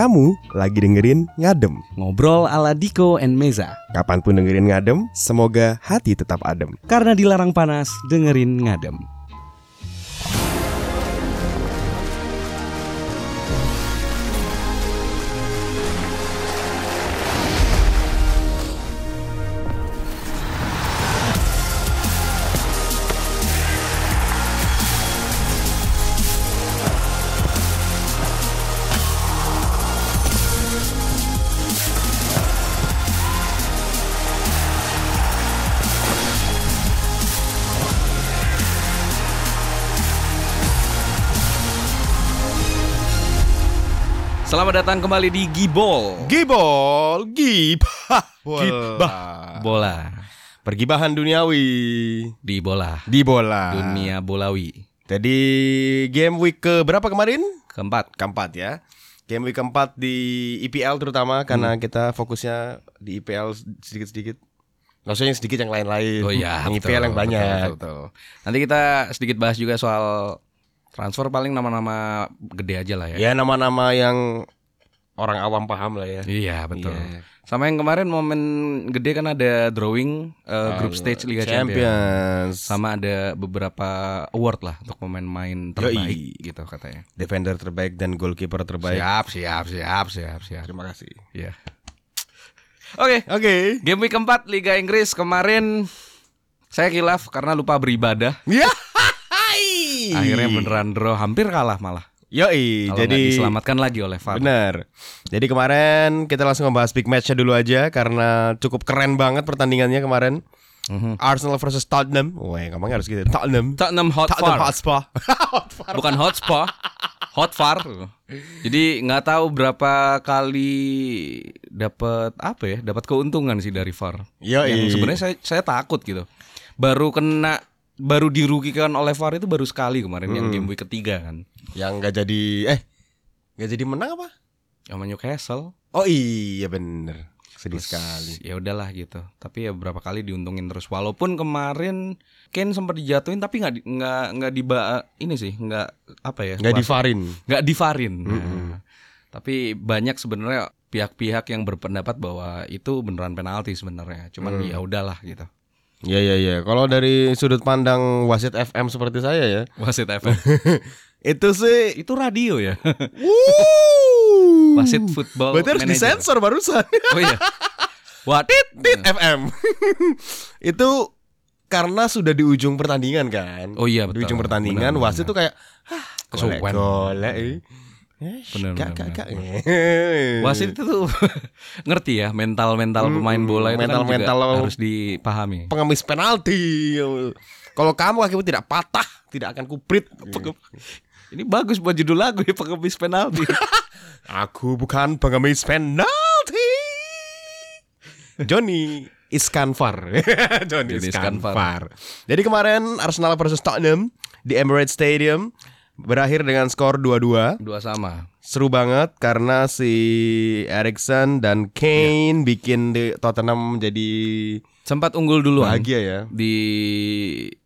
Kamu lagi dengerin Ngadem. Ngobrol ala Diko and Meza. Kapan pun dengerin Ngadem, semoga hati tetap adem. Karena dilarang panas, dengerin ngadem. Selamat datang kembali di Gibol. Gibol, gib, Gibah. Bola. Pergibahan duniawi Di bola. di bola. Dunia bolawi. Jadi game week ke berapa kemarin? Keempat. Keempat ya. Game week keempat di IPL terutama karena kita fokusnya di IPL sedikit-sedikit. Gak usah yang sedikit yang lain-lain. Oh iya, yang betul, IPL yang betul, banyak. betul, betul. Nanti kita sedikit bahas juga soal transfer paling nama-nama gede aja lah ya. Ya nama-nama yang orang awam paham lah ya. Iya, betul. Iya. Sama yang kemarin momen gede kan ada drawing uh, grup stage Liga Champions. Champions. Sama ada beberapa award lah untuk pemain-pemain terbaik gitu katanya. Defender terbaik dan goalkeeper terbaik. Siap, siap, siap, siap, siap. Terima kasih. Iya. Oke, Oke. game week keempat Liga Inggris kemarin saya kilaf karena lupa beribadah. Ya. Akhirnya beneran draw, hampir kalah malah. Yoi, Kalau jadi diselamatkan lagi oleh VAR. Benar. Jadi kemarin kita langsung membahas big matchnya dulu aja karena cukup keren banget pertandingannya kemarin. Mhm. Arsenal versus Tottenham. Wah, ngomongnya harus gitu. Tottenham. Tottenham Tottenham Hotspur. Hotspur. Hotspur. bukan hotspot hot far jadi nggak tahu berapa kali dapat apa ya dapat keuntungan sih dari VAR Yoi. yang sebenarnya saya saya takut gitu baru kena baru dirugikan oleh VAR itu baru sekali kemarin yang game week ketiga kan Yang nggak jadi eh nggak jadi menang apa? sama Newcastle Oh iya bener. Sedih Terus, sekali. ya udahlah gitu tapi ya berapa kali diuntungin terus walaupun kemarin Kane sempat dijatuhin tapi nggak di- nggak nggak diba ini sih nggak apa ya Nggak divarin. nggak divarin. Nah, tapi banyak sebenarnya pihak-pihak yang berpendapat bahwa itu beneran penalti sebenarnya. Cuman ya udahlah gitu. Iya iya iya. Kalau dari sudut pandang wasit FM seperti saya ya, Wasit FM. itu sih itu radio ya. Wasit football Berarti harus manager. disensor barusan. Oh iya. Watit. Tit FM. itu karena sudah di ujung pertandingan kan. Oh iya, Di betul. ujung pertandingan Benar, wasit tuh kayak ah, golek golek. Eh. Eh, Benar, gak, benar, gak, benar. gak. Wasit itu tuh ngerti ya mental-mental Hmm, pemain bola itu kan mental-mental juga harus dipahami. pengemis penalti. Kalau kamu kakimu tidak patah, tidak akan kuprit. Ini bagus buat judul lagu ya pengemis penalti. Aku bukan pengemis penalti. Johnny Iskanfar. Johnny Johnny Iskanfar. Iskanfar. Jadi kemarin Arsenal versus Tottenham di Emirates Stadium berakhir dengan skor 2-2. Dua sama. Seru banget karena si Erikson dan Kane bikin di Tottenham jadi Sempat unggul duluan. bahagia ya. di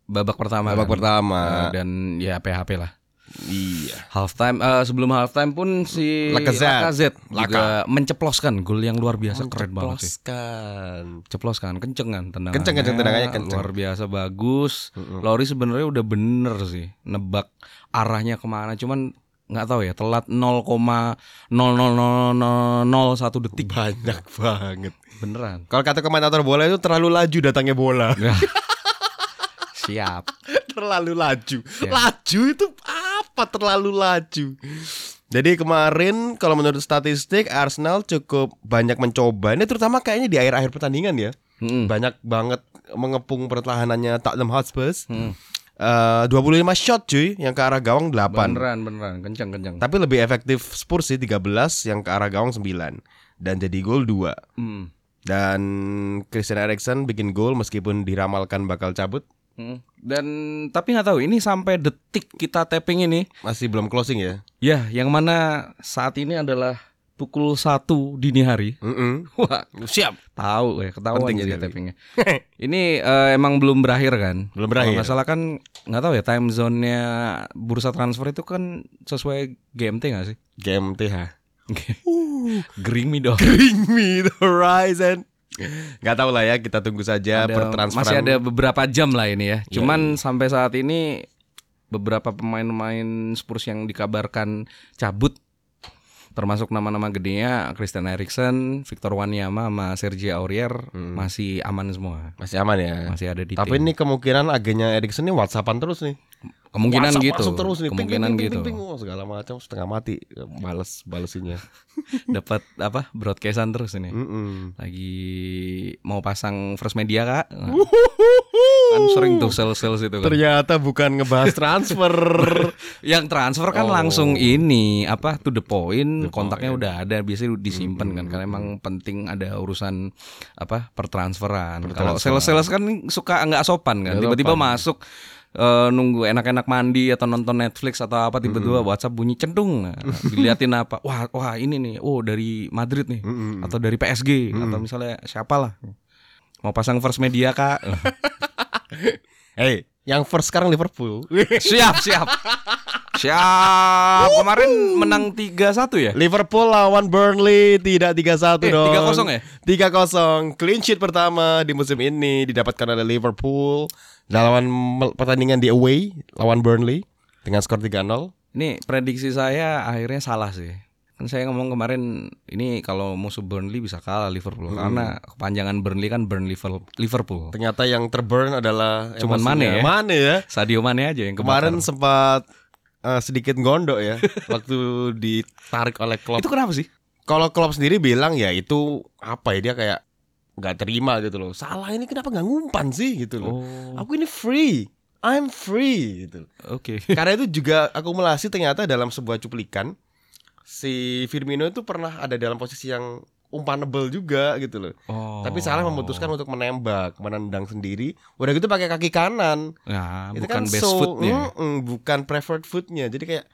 babak pertama Babak kan. pertama. Eh, dan ya PHP lah Iya. halftime eh, sebelum halftime pun si Lacazette. juga menceploskan gol yang luar biasa keren banget sih Ceplos-kan. ceploskan kenceng kan tendangannya Kenceng, kenceng, tendangannya kenceng. luar biasa bagus Lori sebenarnya udah bener sih nebak arahnya ke mana cuman nggak tahu ya telat 0,00001 detik Banyak banget. beneran Kalau kata komentator bola itu terlalu laju datangnya bola. Ya. siap terlalu laju. Laju itu apa terlalu laju? Jadi kemarin kalau menurut statistik Arsenal cukup banyak mencoba. Ini terutama kayaknya di akhir-akhir pertandingan ya. Mm-mm. Banyak banget mengepung pertahanannya Tottenham Hotspur. Mm. Eh, 25 shot cuy yang ke arah gawang 8. beneran beneran kenceng kenceng Tapi lebih efektif Spurs sih 13 yang ke arah gawang 9 dan jadi gol 2. Mm. Dan Christian Eriksen bikin gol meskipun diramalkan bakal cabut. Mm. Dan tapi nggak tahu ini sampai detik kita tapping ini Masih belum closing ya. ya yang mana saat ini adalah pukul satu dini hari. Mm-mm. Wah, Siap. tahu ya ketahuan Penting jadi sekali. tappingnya. ini eh, emang belum berakhir kan? Belum berakhir. Kalau nggak salah kan nggak tahu ya time zone-nya bursa transfer itu kan sesuai GMT nggak sih? GMTH. Gering me dong. Bring me the horizon. Nggak tahu lah ya, kita tunggu saja Ada- pertransferan. masih ada beberapa jam lah ini ya. Iya, Cuman sampai saat ini beberapa pemain-pemain Spurs yang dikabarkan cabut termasuk nama-nama gedenya Christian Eriksen, Victor Wanyama sama Sergio Aurier Hmm. masih aman semua. masih aman ya. Masih ada di Tapi tim. ini kemungkinan agennya Erikson ini WhatsAppan terus nih. kemungkinan WhatsApp gitu. terus nih. Ping, Kemungkinan ping, ping, gitu. ping, ping. Oh, segala macam setengah mati bales balesinya. Dapat apa? Broadcastan terus ini. Mm-mm. Lagi mau pasang first media Kak. Kan sering tuh sales-sales itu kan. Ternyata bukan ngebahas transfer. Yang transfer kan Oh. langsung ini apa to the point, The kontaknya point. udah ada biasanya disimpan kan karena emang penting ada urusan apa pertransferan. Kalau Pertransferan. sales-sales kan suka nggak sopan kan. Tiba-tiba masuk eh, nunggu enak-enak mandi atau nonton Netflix atau apa tiba-tiba Hmm. WhatsApp bunyi cendung. Nah, diliatin apa? Wah, wah ini nih. Oh, dari Madrid nih Mm-mm. atau dari PSG atau misalnya siapalah. Mau pasang first media Kak. Hey, yang first sekarang Liverpool. siap, siap. Siap. Kemarin menang 3-1 ya? Liverpool lawan Burnley tidak 3-1 Eh, dong. 3-0 ya? 3-0. Clean sheet pertama di musim ini didapatkan oleh Liverpool dalam mel- pertandingan di away lawan Burnley dengan skor 3-0. Ini prediksi saya akhirnya salah sih. Kan saya ngomong kemarin ini kalau musuh Burnley bisa kalah Liverpool karena kepanjangan Burnley kan Burn Liverpool. Ternyata yang terburn adalah Cuman. Mane ya? Mane ya. Sadio Mane aja yang Kemarin kebakar. sempat eh, sedikit gondok ya waktu ditarik oleh Klopp. itu kenapa sih? Kalau Klopp sendiri bilang ya itu apa ya dia kayak nggak terima gitu loh. Salah ini kenapa nggak ngumpan sih gitu loh. Oh, Aku ini free. I'm free gitu. oke. Karena itu juga akumulasi ternyata dalam sebuah cuplikan si Firmino itu pernah ada dalam posisi yang umpanable juga gitu loh. Oh. Tapi salah memutuskan untuk menembak, menendang sendiri. Udah gitu pakai kaki kanan. Nah, itu bukan kan best so- footnya. Mm-mm, bukan preferred footnya. Jadi kayak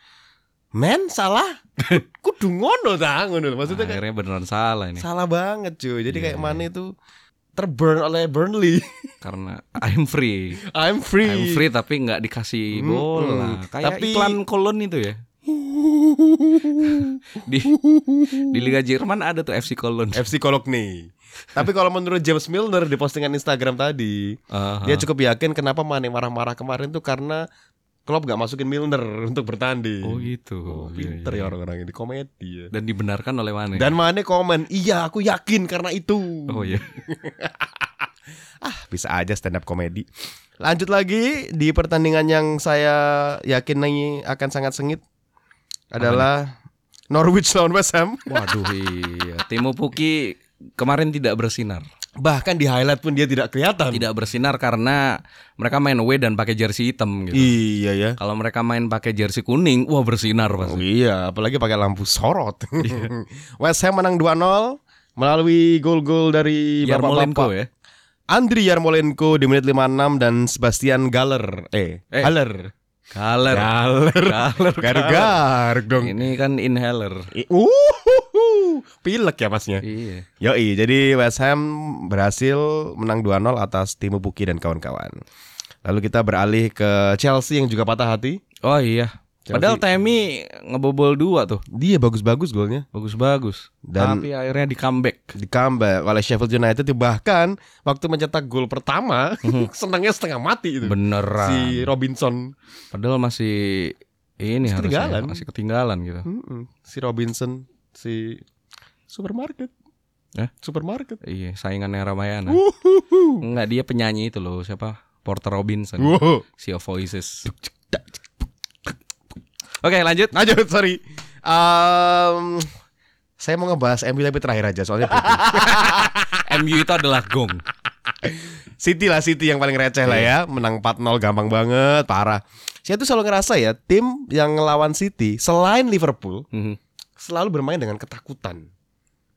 men salah. Kudu ngono ta ngono. Maksudnya kayak Akhirnya beneran salah ini. salah banget cuy. Jadi kayak Iya, Mane itu terburn oleh Burnley. Karena I'm free. I'm free. I'm free tapi nggak dikasih bola. Kayak Tapi- iklan kolon itu ya. Di di Liga Jerman ada tuh FC Cologne. FC Cologne. Tapi kalau menurut James Milner di postingan Instagram tadi, Aha. dia cukup yakin kenapa Mane marah-marah kemarin tuh karena Klopp gak masukin Milner untuk bertanding. Oh gitu. Oh, Iya, pinter iya. ya orang-orang ini komedi ya. Dan dibenarkan oleh mana? Dan Mane komen, "Iya, aku yakin karena itu." Oh iya. Ah, bisa aja stand up komedi. Lanjut lagi di pertandingan yang saya yakin ini akan sangat sengit adalah Norwich lawan West Ham. Waduh iya. Timo Puki kemarin tidak bersinar. Bahkan di highlight pun dia tidak kelihatan. Tidak bersinar karena mereka main away dan pakai jersey hitam gitu. Iya ya. Kalau mereka main pakai jersey kuning, wah bersinar Oh, pasti. iya, apalagi pakai lampu sorot. West Ham menang 2-0 melalui gol-gol dari Yarmolenko ya. Andri Yarmolenko di menit 56 dan Sebastian Galler. Eh, Eh. Haller. Galer. Galler. Galer. Garuk-garuk dong. Ini kan inhaler. I- Uhuhu. Pilek ya masnya. Iya. Yoi, jadi West Ham berhasil menang 2-0 atas Timo Puki dan kawan-kawan. Lalu kita beralih ke Chelsea yang juga patah hati. Oh iya. Chelsea- Padahal Temi ngebobol dua tuh. Dia bagus-bagus golnya. Bagus-bagus. Dan- Tapi akhirnya di comeback. di comeback oleh Sheffield United bahkan waktu mencetak gol pertama senangnya setengah mati itu Beneran. si Robinson Padahal masih ini Masih harusnya ketinggalan. masih ketinggalan gitu. Mm-mm. si Robinson si supermarket Eh? supermarket Iya, saingannya Ramayana. Uhuhu. Enggak, dia penyanyi itu loh, siapa? Porter Robinson. Wow. Sea of Voices. Oke, lanjut. lanjut sorry Em, saya mau ngebahas MU tapi terakhir aja soalnya. MU itu adalah gong. City lah City yang paling receh lah ya menang 4-0 gampang banget parah saya tuh selalu ngerasa ya tim yang ngelawan City selain Liverpool Mhm. selalu bermain dengan ketakutan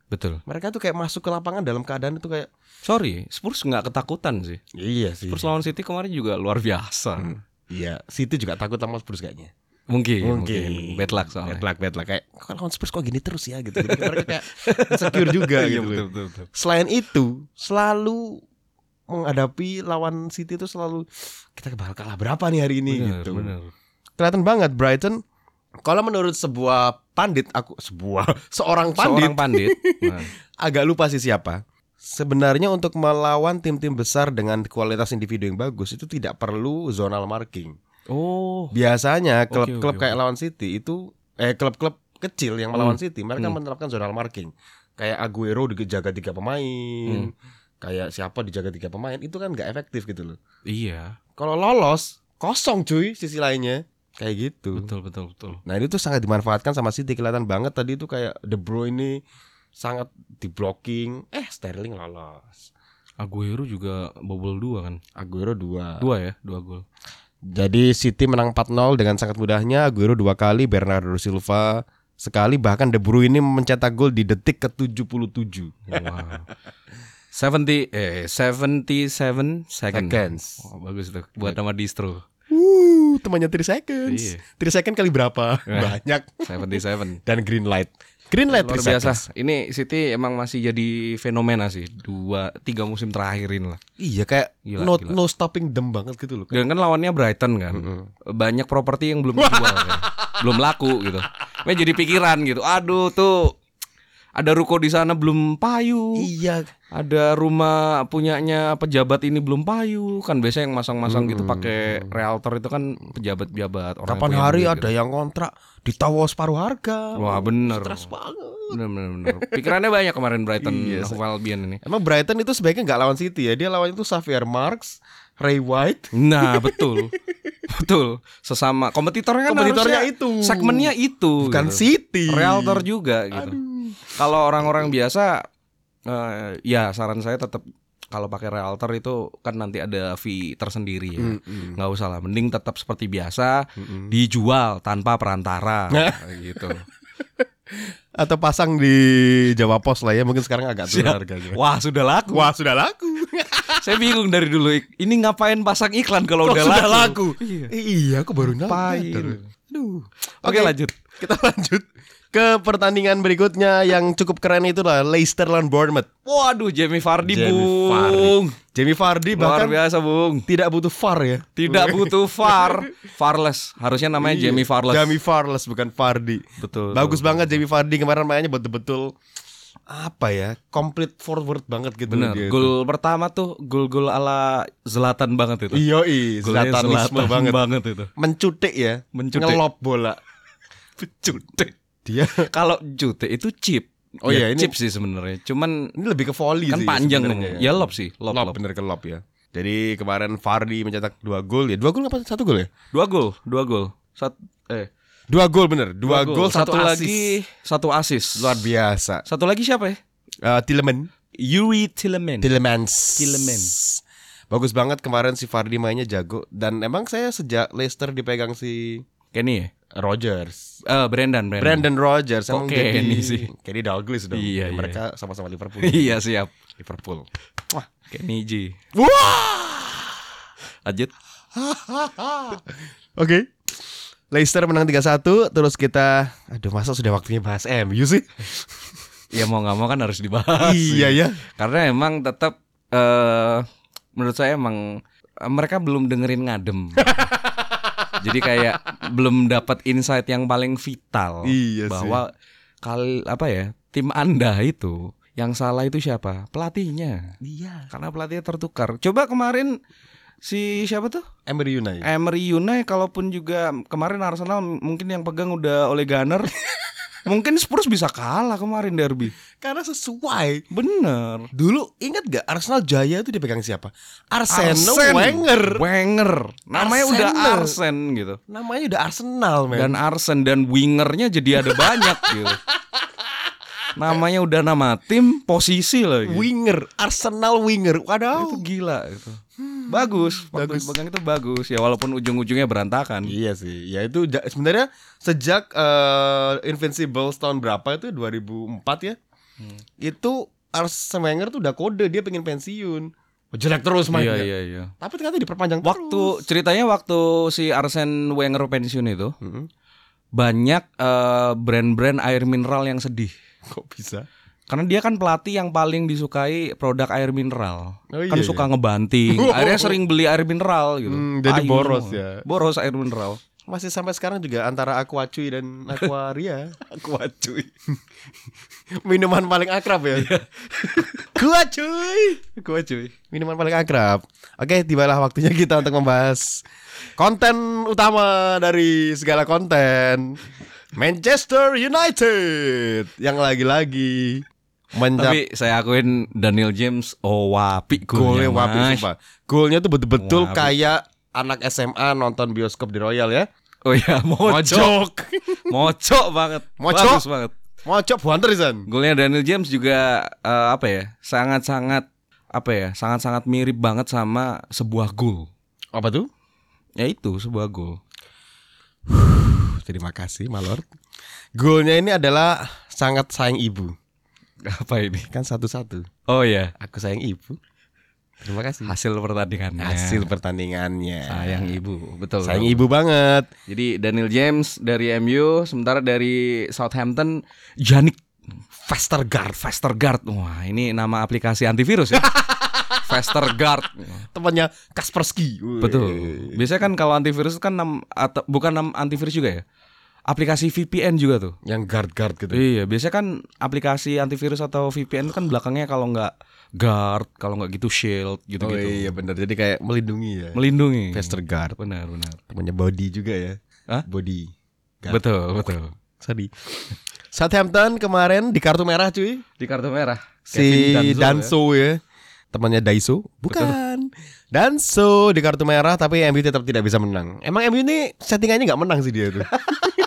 Betul. mereka tuh kayak masuk ke lapangan dalam keadaan itu kayak Sorry, Spurs nggak ketakutan sih. iya sih Spurs lawan City kemarin juga luar biasa. iya City juga takut sama Spurs kayaknya Mungkin, mungkin. Bad luck soalnya. bad luck bad luck kayak kok lawan Spurs kok gini terus ya gitu Jadi mereka kayak insecure juga Iya, gitu betul, betul, betul. selain itu selalu menghadapi lawan City itu selalu kita bakal kalah berapa nih hari ini Bener, gitu bener. kelihatan banget Brighton Kalau menurut sebuah pandit aku sebuah seorang pandit Seorang pandit. Nah, agak lupa sih siapa. Sebenarnya untuk melawan tim-tim besar dengan kualitas individu yang bagus itu tidak perlu zonal marking. Oh, Biasanya klub-klub oke, kayak oke. lawan City itu eh klub-klub kecil yang melawan Hmm. City mereka Hmm. menerapkan zonal marking. Kayak Aguero dijaga tiga pemain, Hmm. kayak siapa dijaga tiga pemain itu kan nggak efektif gitu loh. iya. Kalau lolos kosong cuy sisi lainnya kayak gitu. Betul, betul, betul. Nah itu tuh sangat dimanfaatkan sama City kelihatan banget tadi itu kayak De Bruyne ini sangat di blocking. Eh Sterling lolos. Aguero juga bobol dua kan? Aguero dua. Dua ya, dua gol. Jadi City menang 4-0 dengan sangat mudahnya. Aguero dua kali, Bernardo Silva sekali, bahkan De Bruyne mencetak gol di detik ke-77. Wow. 70 eh 77 seconds. Seconds. Oh, bagus tuh buat nama distro. Uh, temannya 3 seconds. Iya. 3 second kali berapa? Banyak. 77. Dan green light. Green light Luar 3 biasa. Ini City emang masih jadi fenomena sih. Dua, tiga musim terakhirin lah. Iya kayak Gila, no, gila. no stopping them banget gitu loh. Dan kan lawannya Brighton kan. Banyak properti yang belum dijual kan. Belum laku gitu. Makanya jadi pikiran gitu. Aduh tuh ada ruko di sana belum payu. Iya. Ada rumah punyanya pejabat ini belum payu. Kan biasanya yang masang-masang gitu pakai realtor itu kan pejabat-pejabat orang Kapan hari duit ada gitu. yang kontrak ditawa separuh harga. Wah, bener. Stres banget. Bener, bener, bener. Pikirannya banyak kemarin Brighton Iya, Hove Albion ini. Emang Brighton itu sebaiknya nggak lawan City ya. Dia lawan itu Xavier Marks, Ray White. Nah, betul. betul. Sesama kompetitornya kan Kompetitornya itu. Segmennya itu. Bukan gitu. City. Realtor juga gitu. Kalau orang-orang biasa eh, ya saran saya tetap kalau pakai realtor itu kan nanti ada fee tersendiri ya. Mm-mm. nggak usah lah, mending tetap seperti biasa Mm-mm. dijual tanpa perantara gitu. Atau pasang di Jawa Pos lah ya. Mungkin sekarang agak turun harganya. Wah, sudah laku. Wah sudah laku. Saya bingung dari dulu ini ngapain pasang iklan kalau Kok udah, sudah laku. laku? Iya. Eh, iya, aku baru nyadar. Aduh. Oke, lanjut. Kita lanjut ke pertandingan berikutnya yang cukup keren itu lah Leicester lawan Bournemouth. Waduh, Jamie Vardy, Jamie Bung. Jamie Vardy Luar bahkan biasa, Bung. tidak butuh VAR ya. Tidak butuh VAR. Farless. Harusnya namanya Iya, Jamie Farless. Jamie Farless bukan Vardy. Betul. Bagus betul. banget Jamie Vardy kemarin mainnya betul-betul apa ya? Complete forward banget gitu Bener. dia itu. Gol pertama tuh gol-gol ala Zlatan banget itu. Iya, Golnya Zlatanisme banget. banget itu. Mencutik ya, Mencutik. ngelop bola. Cute. Dia Kalau cute itu chip. Oh iya, ini- chip sih sebenarnya. Cuman ini lebih ke volley kan sih panjang dong. Ya lob sih, lob, Lob, lob. bener ke lob ya. Jadi kemarin Vardy mencetak dua gol ya. Dua gol apa satu gol ya? Dua gol, dua gol. Sat eh Dua gol bener. Dua, gol, satu, satu lagi satu asis. Luar biasa. Satu lagi siapa ya? Uh, Tilleman. Yuri Tilleman. Tillemans. Tillemans. Bagus banget kemarin si Vardy mainnya jago dan emang saya sejak Leicester dipegang si Kenny ya? Rogers. Eh Brandon, Brandon. Brandon Rogers emang Kenny jadi sih? Kenny Dalglish dong. Iya, iya. Mereka sama-sama Liverpool. iya siap. Liverpool. Wah, Kenny G. Wah. Lanjut. Oke. Leicester menang 3-1 terus kita aduh masa sudah waktunya bahas MU sih? Ya mau nggak mau kan harus dibahas. iya ya. Karena emang tetap eh menurut saya emang mereka belum dengerin ngadem. Jadi kayak belum dapat insight yang paling vital Iya sih. bahwa kal apa ya tim anda itu yang salah itu siapa pelatihnya Iya. karena pelatihnya tertukar. Coba kemarin si siapa tuh Emery United. Emery Unai kalaupun juga kemarin Arsenal mungkin yang pegang udah oleh Gunner mungkin Spurs bisa kalah kemarin derby Karena sesuai. bener Dulu ingat gak Arsenal Jaya itu dipegang siapa? Arsene Arsene Wenger. Wenger namanya udah Arsenal. Arsen gitu Namanya udah Arsenal, men. dan Arsen dan wingernya jadi ada banyak gitu namanya udah nama tim posisi lagi Winger, Arsenal Winger. itu Waduh. gila itu bagus waktu bagus. pegang itu bagus ya walaupun ujung-ujungnya berantakan Iya sih. Ya itu sebenarnya sejak eh, Invincibles tahun berapa itu 2004 ya. Hmm. Itu Arsene Wenger tuh udah kode dia pengen pensiun. Oh, Jelek terus iya mainnya. iya iya Tapi ternyata diperpanjang Waktu terus. ceritanya waktu si Arsene Wenger pensiun itu Mm-mm. banyak eh, brand-brand air mineral yang sedih Kok bisa? Karena dia kan pelatih yang paling disukai produk air mineral. Oh, iya, kan iya. suka ngebanting. Akhirnya sering beli air mineral gitu. Hmm, jadi Payu boros ya. Boros air mineral. masih sampai sekarang juga antara Aqua Cuy dan Aquaria. Aqua cuy. Minuman paling akrab ya. Aqua Cuy. Aqua cuy. Minuman paling akrab. Oke, tibalah waktunya kita untuk membahas konten utama dari segala konten. Manchester United yang lagi-lagi mencap Tapi saya akuin Daniel James oh wapi golnya wapi sumpah. Golnya tuh betul-betul kayak anak SMA nonton bioskop di Royal ya. Oh iya, mojok. Mocok banget. Mocok. Bagus banget. Mocok buanter Izan. Golnya Daniel James juga eh, apa ya? Sangat-sangat apa ya? Sangat-sangat mirip banget sama sebuah gol. Apa tuh? Ya itu sebuah gol. Terima kasih, Malor. Golnya ini adalah sangat sayang ibu. Apa ini? Kan satu-satu. Oh iya, Aku sayang ibu. Terima kasih. hasil pertandingannya. Hasil pertandingannya. sayang ibu, betul. Sayang ibu banget. Jadi Daniel James dari MU, sementara dari Southampton Janik Vestergaard. Vestergaard. Wah, ini nama aplikasi antivirus ya. Vestergaard. Temannya Kaspersky. Betul. Biasanya kan kalau antivirus kan nam, atau bukan nam antivirus juga ya. Aplikasi VPN juga tuh. Yang guard-guard gitu. Iya, biasanya kan aplikasi antivirus atau VPN kan belakangnya kalau nggak guard, kalau nggak gitu shield Oh gitu-gitu. iya benar. Jadi kayak melindungi ya. Melindungi. Vestergaard. Benar, benar. Temannya body juga ya. Hah? Body. Guard. Betul, betul. Sorry. Southampton kemarin di kartu merah cuy. Di kartu merah Si Kevin Danso, ya. Temannya Daiso? Bukan. Danso di kartu merah tapi MU tetap tidak bisa menang. Emang MU ini settingannya nggak menang sih dia tuh.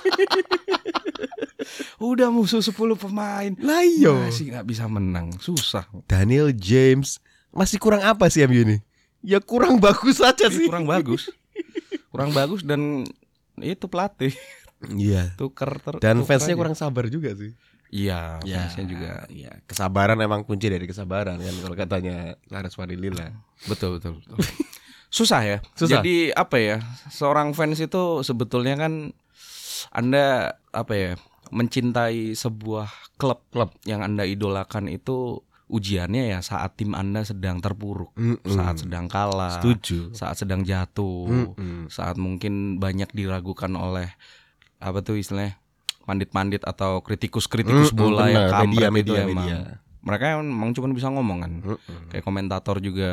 Udah musuh 10 pemain. Lah iya. Masih nggak bisa menang, susah. Daniel James masih kurang apa sih MU ini? Ya kurang bagus saja sih. Kurang bagus. Kurang bagus dan itu pelatih Iya. tuker ter Dan tuker fansnya aja. kurang sabar juga sih. Iya, fansnya juga. Iya. Kesabaran emang kunci dari kesabaran kan kalau katanya Laras Lila. Betul, betul, betul. Susah ya. Susah. Jadi apa ya? Seorang fans itu sebetulnya kan Anda apa ya? Mencintai sebuah klub Klub. yang Anda idolakan itu ujiannya ya saat tim Anda sedang terpuruk, Mm-mm. saat sedang kalah, Setuju. saat sedang jatuh, Mm-mm. saat mungkin banyak diragukan oleh apa tuh istilahnya pandit-pandit atau kritikus-kritikus Mm-mm, bola yang kampret Media, itu media, emang. media. Mereka emang cuma bisa ngomong kan. Mm-mm. Kayak komentator juga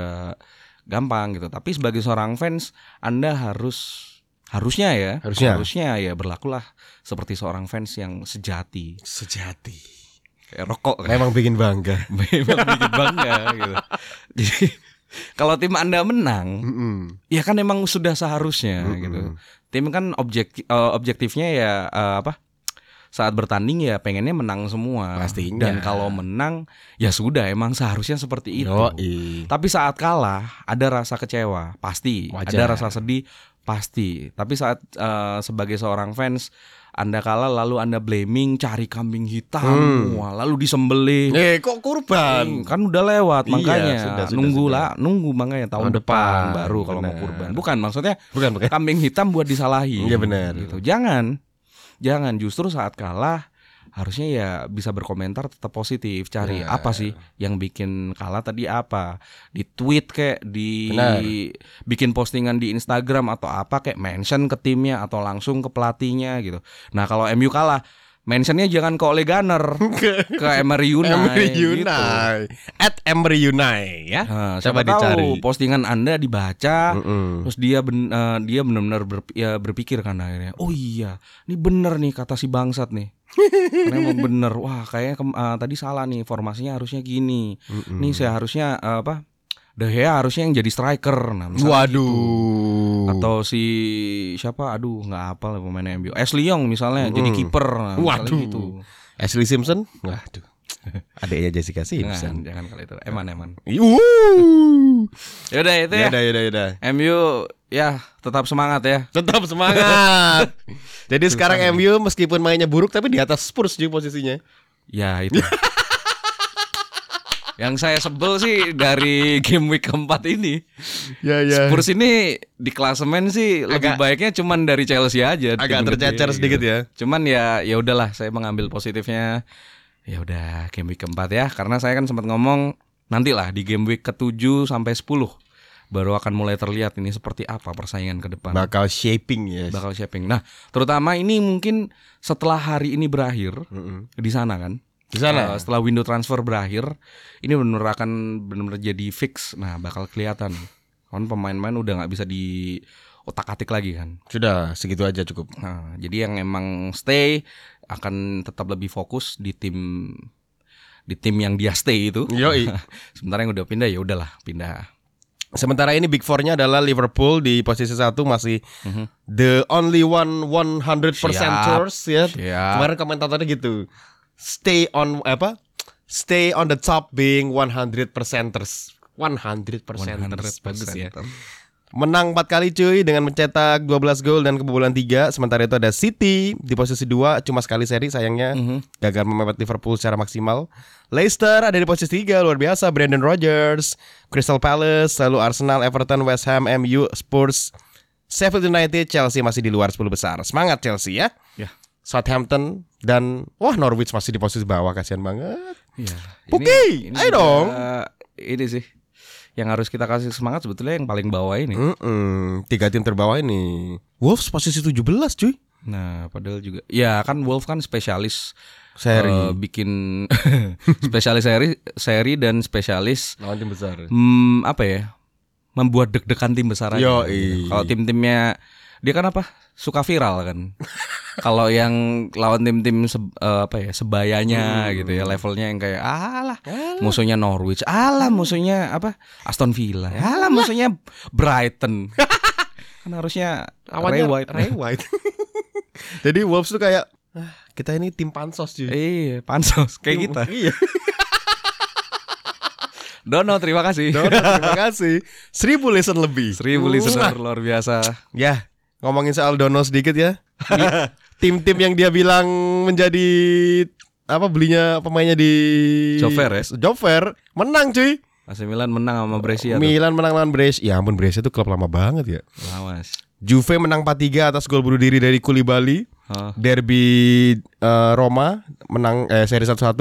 gampang gitu. Tapi sebagai seorang fans, Anda harus harusnya ya, Harusnya. ya berlakulah seperti seorang fans yang sejati. Sejati. Kayak rokok kan. Memang bikin bangga. Memang bikin bangga gitu. Jadi kalau tim Anda menang, Mm-mm. ya kan emang sudah seharusnya Mm-mm. gitu. Tim kan objek eh, objektifnya ya eh, apa? Saat bertanding ya pengennya menang semua. Pastinya. Dan kalau menang ya sudah emang seharusnya seperti itu. Yoi. Tapi saat kalah ada rasa kecewa, pasti. Wajar. Ada rasa sedih, pasti. Tapi saat eh, sebagai seorang fans Anda kalah lalu Anda blaming, cari kambing hitam, Hmm. wah, lalu disembelih. Eh kok kurban? Hmm, kan udah lewat Iya, makanya sudah, sudah, nunggu sudah. lah nunggu makanya tahun, Tahun depan, depan, baru kalau mau kurban bukan maksudnya Bukan bukan. kambing hitam buat disalahi Iya, benar. gitu jangan jangan justru saat kalah harusnya ya bisa berkomentar tetap positif cari Ya. apa sih yang bikin kalah tadi apa di tweet kayak di Benar. bikin postingan di Instagram atau apa kayak mention ke timnya atau langsung ke pelatihnya gitu nah kalau MU kalah mentionnya jangan ke Ole Gunnar ke Emery Unai Emery gitu. Unai. At Emery Unai ya. Nah, Coba siapa tahu dicari. postingan Anda dibaca Mm-mm. terus dia ben, eh, dia benar-benar ber- ya berpikir kan akhirnya oh iya ini bener nih kata si bangsat nih karena emang bener wah kayaknya eh, tadi salah nih formasinya harusnya gini Mm-mm. nih saya harusnya eh, apa De Gea harusnya yang jadi striker nah Waduh. gitu. atau si siapa aduh nggak apa lah pemain MU Ashley Young misalnya jadi Mm. kiper nah, Waduh. gitu Ashley Simpson? Waduh. Adiknya Jessica Simpson. jangan kali itu eman eman Wuh. yaudah itu ya Yaudah, yaudah, yaudah. MU ya tetap semangat ya Tetap semangat. Jadi sekarang MU meskipun mainnya buruk tapi di atas Spurs juga posisinya. Ya itu. Yang saya sebel sih dari game week keempat ini Ya Spurs ini di klasemen sih lebih Agak- baiknya cuman dari Chelsea aja Agak tercecer sedikit ya. Cuman ya ya udahlah saya mengambil positifnya ya udah game week keempat ya karena saya kan sempat ngomong nantilah di game week ke-7 sampai 10 baru akan mulai terlihat ini seperti apa persaingan ke depan. Bakal shaping ya. bakal shaping. Nah, terutama ini mungkin setelah hari ini berakhir Mm-mm. di sana kan. Di sana. Eh, setelah window transfer berakhir, ini benar akan benar jadi fix. Nah, bakal kelihatan. Kan pemain-pemain udah nggak bisa di otak-atik lagi kan. Sudah segitu aja cukup. Nah, jadi yang emang stay akan tetap lebih fokus di tim di tim yang dia stay itu. Yoi. Sementara yang udah pindah ya udahlah pindah. Sementara ini big four-nya adalah Liverpool di posisi satu masih Mhm. the only one 100 Siap. percenters ya. Siap. Kemarin komentatornya gitu. Stay on apa? Stay on the top being 100 percenters. 100 percenters. Bagus ya. Menang 4 kali cuy dengan mencetak 12 gol dan kebobolan 3 Sementara itu ada City di posisi 2 Cuma sekali seri sayangnya Mhm. Gagal memepet Liverpool secara maksimal Leicester ada di posisi 3 Luar biasa Brandon Rodgers Crystal Palace Lalu Arsenal, Everton, West Ham, MU, Spurs Sheffield United, Chelsea masih di luar 10 besar Semangat Chelsea ya Ya. Southampton dan Wah Norwich masih di posisi bawah Kasihan banget Iya. Puki, ayo dong. Ini sih yang harus kita kasih semangat sebetulnya yang paling bawah ini. Mm-mm, Tiga tim terbawah ini Wolves posisi 17 cuy Nah, padahal juga ya kan Wolf kan spesialis Seri eh, bikin spesialis seri seri dan spesialis Lawan tim besar hmm, apa ya? membuat deg-degan tim besar aja. Gitu. Kalau tim-timnya dia kan apa? Suka viral kan. Kalau yang lawan tim-tim se- eh, apa ya? sebayanya gitu ya, levelnya yang kayak alah, musuhnya Norwich, alah musuhnya apa? Aston Villa, alah musuhnya Brighton. kan harusnya Ray Awalnya White. Ray White. Jadi Wolves tuh kayak "Ah, kita ini tim pansos cuy. Iya, pansos kayak kita. Iya. Dono, terima kasih. Dono, terima kasih. Seribu listen lebih. Seribu listener luar biasa. Ya, ngomongin soal Dono sedikit ya. Di- Tim-tim yang dia bilang menjadi apa belinya pemainnya di fair ya? Fair, menang cuy. AC Milan menang sama Brescia tuh. Milan menang lawan Brescia. Ya ampun Brescia itu klub lama banget ya. Lawas. Juve menang 4-3 atas gol bunuh diri dari Koulibaly. Oh. Derby eh, Roma menang eh, seri 1-1.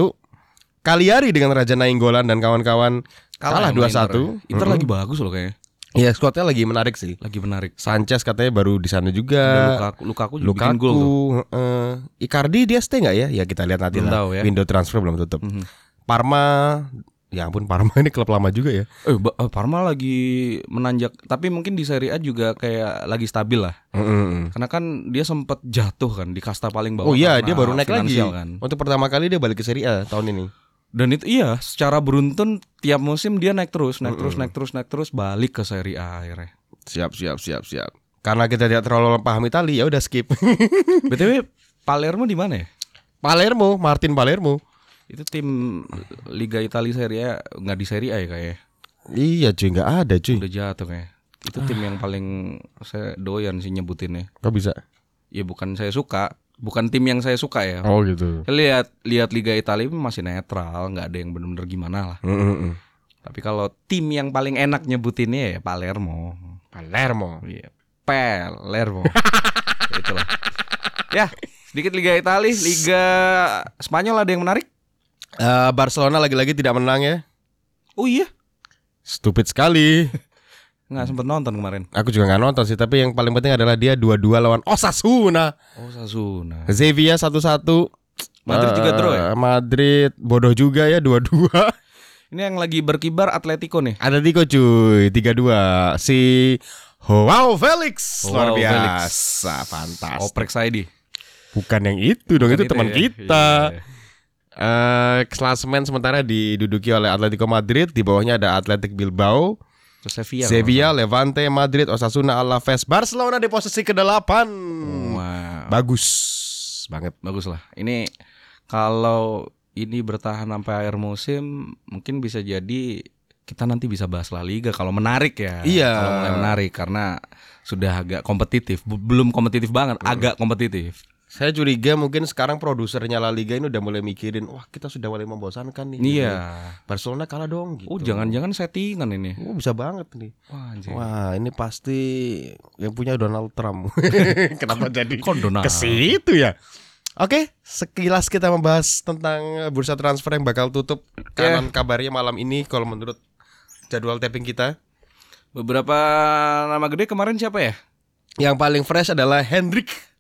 Cagliari dengan Raja Nainggolan dan kawan-kawan kalah, sama 2-1. Inter, ya. Inter lagi bagus loh kayaknya. Iya, squadnya lagi menarik sih. Lagi menarik. Sanchez katanya baru di sana juga. Lukaku, Lukaku juga bikin Lukaku, gol tuh. heeh. Icardi dia stay nggak ya? Ya kita lihat nanti Belum lah. tahu ya. Window transfer belum tutup. Mhm. Parma, ya ampun Parma ini klub lama juga ya. Eh, eh, Parma lagi menanjak, tapi mungkin di Serie A juga kayak lagi stabil lah. Heeh. Karena kan dia sempat jatuh kan di kasta paling bawah. Oh iya, dia baru naik lagi. Kan. Untuk pertama kali dia balik ke Serie A tahun ini. Dan itu iya, secara beruntun tiap musim dia naik terus, naik terus, naik terus, naik terus, balik ke Serie A akhirnya. Siap, siap, siap, siap. Karena kita tidak terlalu paham Itali, ya udah skip. btw Palermo di mana ya? Palermo, Martin Palermo. Itu tim Liga Italia Serie A nggak di Serie A ya kayak Iya cuy, nggak ada cuy. udah jatuh kayak. Itu tim yang paling saya doyan sih nyebutinnya. Kok bisa? Ya bukan saya suka, bukan tim yang saya suka ya. Oh gitu. Lihat lihat Liga Italia masih netral, nggak ada yang benar-benar gimana lah. Mm-mm. Tapi kalau tim yang paling enak nyebutinnya ya Palermo. Palermo. Iya, Palermo. Ya, Itulah. Ya, sedikit Liga Italia, Liga Spanyol ada yang menarik? Eh, Barcelona lagi-lagi tidak menang ya. Oh iya, Stupid sekali. nggak sempet nonton kemarin. Aku juga nggak nonton sih, tapi yang paling penting adalah dia dua-dua lawan Osasuna. Oh Sasuna. Sevilla satu-satu. Madrid juga Eh, draw ya? Madrid bodoh juga ya dua-dua. Ini yang lagi berkibar Atletico nih. Atletico cuy 3-2 Si Wow Felix Luar Joao biasa Fantastis Oprek Saidi. Bukan yang itu dong Itu Bukan teman ya? kita Iya. eh Klasemen sementara diduduki oleh Atletico Madrid Di bawahnya ada Athletic Bilbao Sevilla. Sevilla, Levante, Madrid, Osasuna, Alaves Barcelona di posisi ke-8 Wah, Bagus banget bagus lah. Ini kalau ini bertahan sampai akhir musim, mungkin bisa jadi kita nanti bisa bahas La Liga kalau menarik ya. Iya. Kalau mulai menarik karena sudah agak kompetitif, belum kompetitif banget, agak kompetitif. Saya curiga mungkin sekarang produsernya La Liga ini udah mulai mikirin Wah kita sudah mulai membosankan nih Iya. Barcelona kalah dong gitu Oh, jangan-jangan settingan ini. Oh, bisa banget nih Wah, anjir. Wah, ini pasti yang punya Donald Trump. Kenapa jadi ke situ ya? Oke, sekilas kita membahas tentang bursa transfer yang bakal tutup. Kanan kabarnya malam ini kalau menurut jadwal tapping kita. Beberapa nama gede kemarin siapa ya? Yang paling fresh adalah Hendrik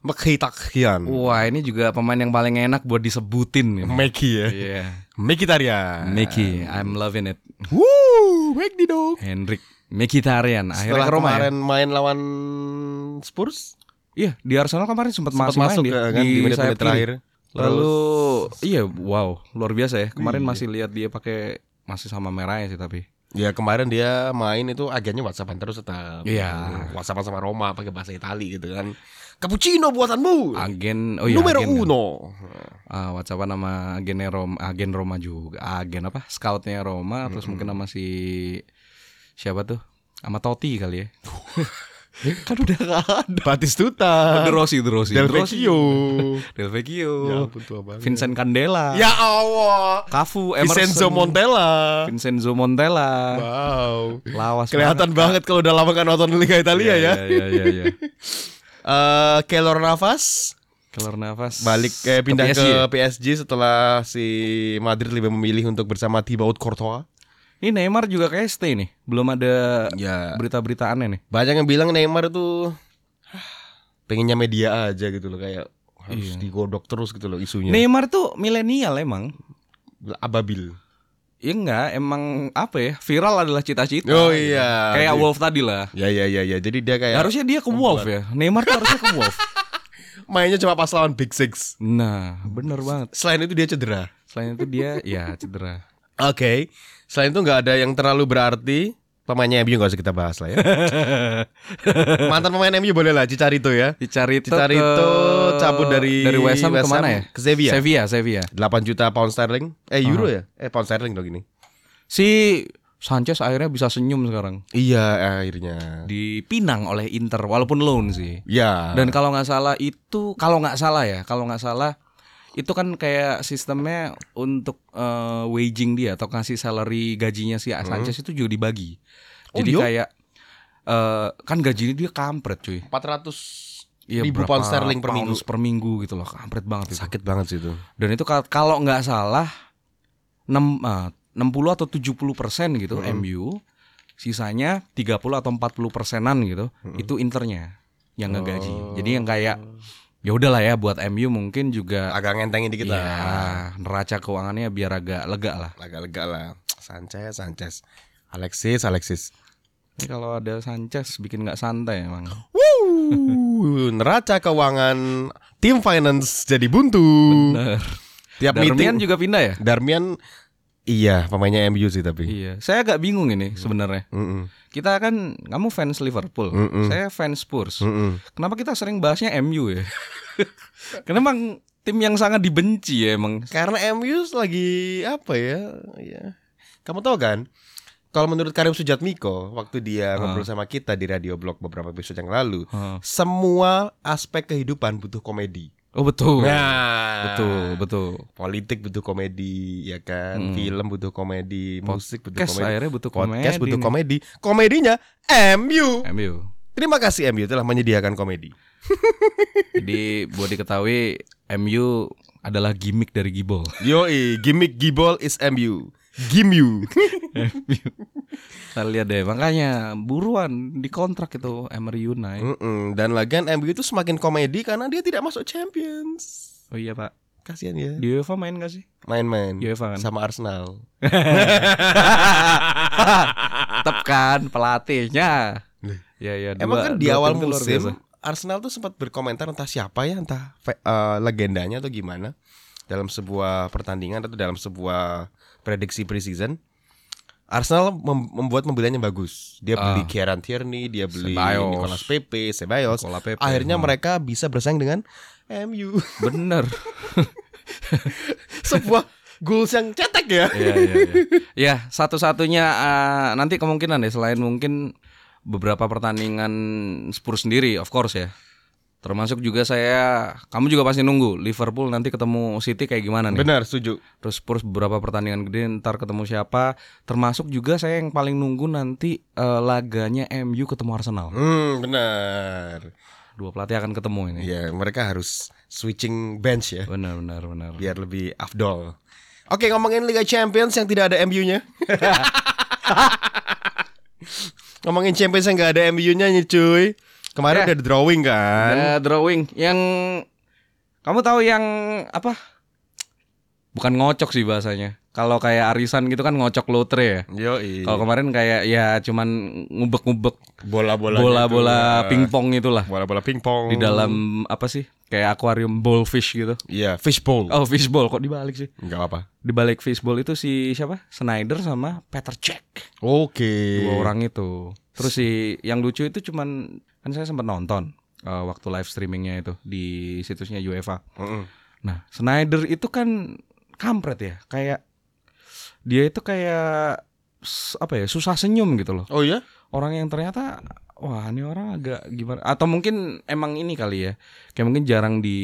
Mkhitaryan. Wah, ini juga pemain yang paling enak buat disebutin ini. Meki ya. Iya. Mkhitaryan. Mickey, I'm loving it. Woo, Meki dong. Hendrik Mkhitaryan akhirnya Setelah ke Roma ya? kemarin main lawan Spurs, Iya, di Arsenal kemarin sempat sempat masuk, masuk main ke, dia, kan, di menit-menit kiri. terakhir. Lalu iya, wow, luar biasa ya. Kemarin Iya. masih lihat dia pakai masih sama merahnya sih tapi. Ya kemarin dia main itu agennya WhatsAppan terus tetap. Iya. WhatsAppan sama Roma pakai bahasa Itali gitu kan. Cappuccino buatanmu. Agen oh iya Numero agen, kan. uno. Ah, WhatsApp nama agennya Roma, agen Roma juga. Agen apa? Scoutnya Roma, terus mungkin sama si siapa tuh? Sama Totti kali ya. kan udah gak ada. Batistuta. De Rossi, De Rossi. Del. Vecchio. Del Vecchio. Ya ampun tua banget. Vincent Candela. Ya Allah. Cafu, Emerson. Vincenzo Montella. Vincenzo Montella. Wow. Lawas Kelihatan banget kalau udah lama kan nonton Liga Italia ya. Iya, iya, iya. Eh, Keylor Navas Keluar nafas. balik eh, pindah ke, PSG ya? PSG setelah si Madrid lebih memilih untuk bersama Thibaut Courtois. Ini Neymar juga kayak stay nih. Belum ada Ya. berita-berita aneh nih. Banyak yang bilang Neymar itu pengennya media aja gitu loh kayak harus digodok terus gitu loh isunya. Neymar tuh milenial emang. Ababil. Ya enggak, emang apa ya? Viral adalah cita-cita. Oh iya. Kayak Wolf tadi lah. Ya ya ya ya. Jadi dia kayak Harusnya dia ke Wolf ya. Neymar tuh harusnya ke Wolf. mainnya cuma pas lawan Big Six. Nah, bener banget. Selain itu dia cedera. Selain itu dia ya cedera. Oke. Selain itu nggak ada yang terlalu berarti. Pemainnya MU nggak usah kita bahas lah ya. Mantan pemain MU boleh lah Cicarito ya. Dicari Cicarito cabut dari dari West Ham West ke mana Ham ya? ke Sevilla. Sevilla, Sevilla. 8 juta pound sterling. Eh euro ya? Eh pound sterling dong ini. Si Sanchez akhirnya bisa senyum sekarang. Iya akhirnya. Dipinang oleh Inter walaupun loan sih. Ya. Dan kalau nggak salah itu kalau nggak salah ya, kalau nggak salah itu kan kayak sistemnya untuk eh, waging dia atau kasih salary gajinya si Sanchez itu juga dibagi. Hmm. Oh, Jadi iya? kayak eh, kan gajinya dia kampret cuy. 400 Iya, ribu pound sterling per minggu. per minggu gitu loh, kampret banget itu. Sakit banget sih itu. Dan itu kal- kalau nggak salah 6 ah, 60 atau 70 persen gitu MU, sisanya 30 atau 40 persenan gitu, itu internya yang ngegaji. Jadi yang kayak ya udahlah ya buat MU mungkin juga Agak ngentengin dikit ya lah. neraca keuangannya biar agak lega lah. Agak lega lah. Sanchez, Sanchez. Alexis, Alexis. Ini kalau ada Sanchez bikin nggak santai emang. Wuh, neraca keuangan tim finance jadi buntu. Bener. Tiap Darmian meeting juga pindah ya? Darmian iya pemainnya MU sih tapi. Iya, saya agak bingung ini sebenarnya. Mm-mm. Kita kan kamu fans Liverpool, Mm-mm. saya fans Spurs. Mm-mm. Kenapa kita sering bahasnya MU ya? Karena emang tim yang sangat dibenci ya emang. Karena MU lagi apa ya? Ya. Kamu tahu kan? Kalau menurut Karim Sujatmiko waktu dia ngobrol sama kita di radio blog beberapa episode yang lalu, Hah. semua aspek kehidupan butuh komedi. Oh betul. Nah, Betul, betul. Politik butuh komedi, ya kan? Mm. Film butuh komedi, musik butuh Podcast komedi. akhirnya butuh Podcast komedi butuh nih. komedi. Komedinya MU. MU. Terima kasih MU telah menyediakan komedi. Jadi buat diketahui MU adalah gimmick dari Gibol. Yoi, gimmick Gibol is MU. Gimu. Kita lihat deh, makanya buruan dikontrak itu Emery United. Mm-mm. Dan lagian MU itu semakin komedi karena dia tidak masuk Champions. Oh iya pak, Kasihan ya. di UEFA main gak sih? Main-main UEFA kan? sama Arsenal. Tetep kan pelatihnya. Ya ya. Emang dua- kan di awal musim. Arsenal tuh sempat berkomentar entah siapa ya, entah eh, legendanya atau gimana dalam sebuah pertandingan atau dalam sebuah prediksi preseason. Arsenal mem- membuat pembeliannya bagus. Dia beli Ah. Kieran Tierney, dia beli Ceballos. Nicolas Pepe, Ceballos. Pepe, Akhirnya hmm. mereka bisa bersaing dengan MU. Bener. sebuah goals yang cetek ya. Iya iya iya. Ya satu-satunya eh, nanti kemungkinan deh selain mungkin beberapa pertandingan Spurs sendiri, of course ya. Termasuk juga saya, kamu juga pasti nunggu Liverpool nanti ketemu City kayak gimana nih. Benar, setuju. Terus Spurs beberapa pertandingan gede ntar ketemu siapa. Termasuk juga saya yang paling nunggu nanti eh, laganya MU ketemu Arsenal. Hmm, benar. Dua pelatih akan ketemu ini. Ya, mereka harus switching bench ya Benar benar benar. biar lebih afdol. Oke, ngomongin Liga Champions yang tidak ada MU-nya. Ngomongin Champions yang nggak ada MU-nya nih cuy. Kemarin Ya. udah drawing kan? Ada drawing yang kamu tahu yang apa? Bukan ngocok sih bahasanya. Kalau kayak arisan gitu kan ngocok lotre ya. Yo, Kalau kemarin kayak ya cuman ngubek-ngubek bola-bola bola-bola pingpong itulah bola-bola pingpong di dalam apa sih? Kayak akuarium ballfish gitu. Iya, fishbowl. Oh, fishbowl kok dibalik sih? Enggak apa. Di balik fishbowl itu si siapa? Snyder sama Peter Cech. Oke. Dua orang itu. Terus si yang lucu itu cuman kan saya sempat nonton eh, waktu live streamingnya itu di situsnya UEFA. Mm-mm. Nah, Snyder itu kan kampret ya, kayak dia itu kayak apa ya, susah senyum gitu loh. Oh iya? Orang yang ternyata wah ini orang agak gimana atau mungkin emang ini kali ya. Kayak mungkin jarang di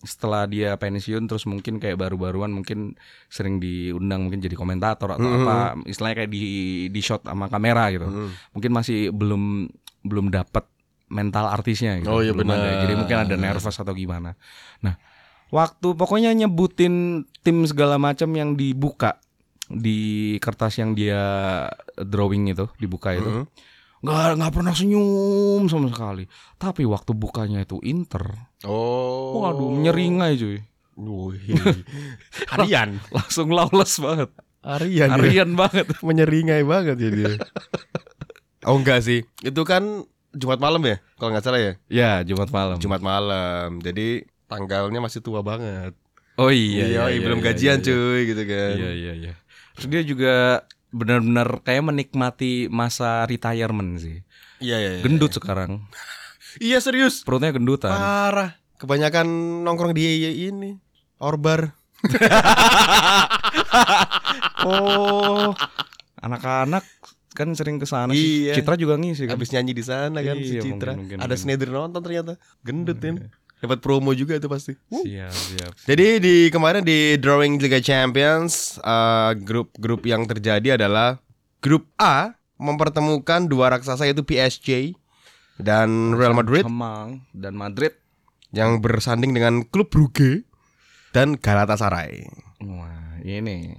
setelah dia pensiun terus mungkin kayak baru-baruan mungkin sering diundang mungkin jadi komentator atau Mhm. apa, istilahnya kayak di di shot sama kamera gitu. Mm. Mungkin masih belum belum dapat mental artisnya gitu. Oh, iya, Belum ada. benar. Jadi mungkin ada nervous atau gimana. Nah, waktu pokoknya nyebutin tim segala macam yang dibuka di kertas yang dia drawing itu dibuka itu Mhm. nggak nggak pernah senyum sama sekali tapi waktu bukanya itu Inter Oh. waduh nyeringai cuy Wih. Arian. langsung lawless banget Arian. ya. Arian banget Menyeringai banget ya dia. oh enggak sih. Itu kan Jumat malam ya? Kalau nggak salah ya. ya Jumat malam Jumat malam. Jadi tanggalnya masih tua banget. oh iya iya, Yoi, iya, belum iya, gajian iya, cuy gitu kan. iya iya iya terus dia juga benar-benar kayak menikmati masa retirement sih Iya iya. iya. gendut sekarang Iya serius. perutnya gendutan Parah. Kebanyakan nongkrong di ini. Orbar. oh anak-anak kan sering ke sana sih Iya. Citra juga ngisi kan Habis nyanyi di sana kan si Iya, Citra. mungkin, mungkin, Ada. Snyder nonton ternyata. Gendut kan. Dapat promo juga itu pasti. siap siap Jadi di kemarin di drawing Liga Champions eh, grup-grup yang terjadi adalah grup A mempertemukan dua raksasa yaitu PSG dan Real Madrid Kemang dan Madrid yang bersanding dengan klub Brugge dan Galatasaray. Wah, ini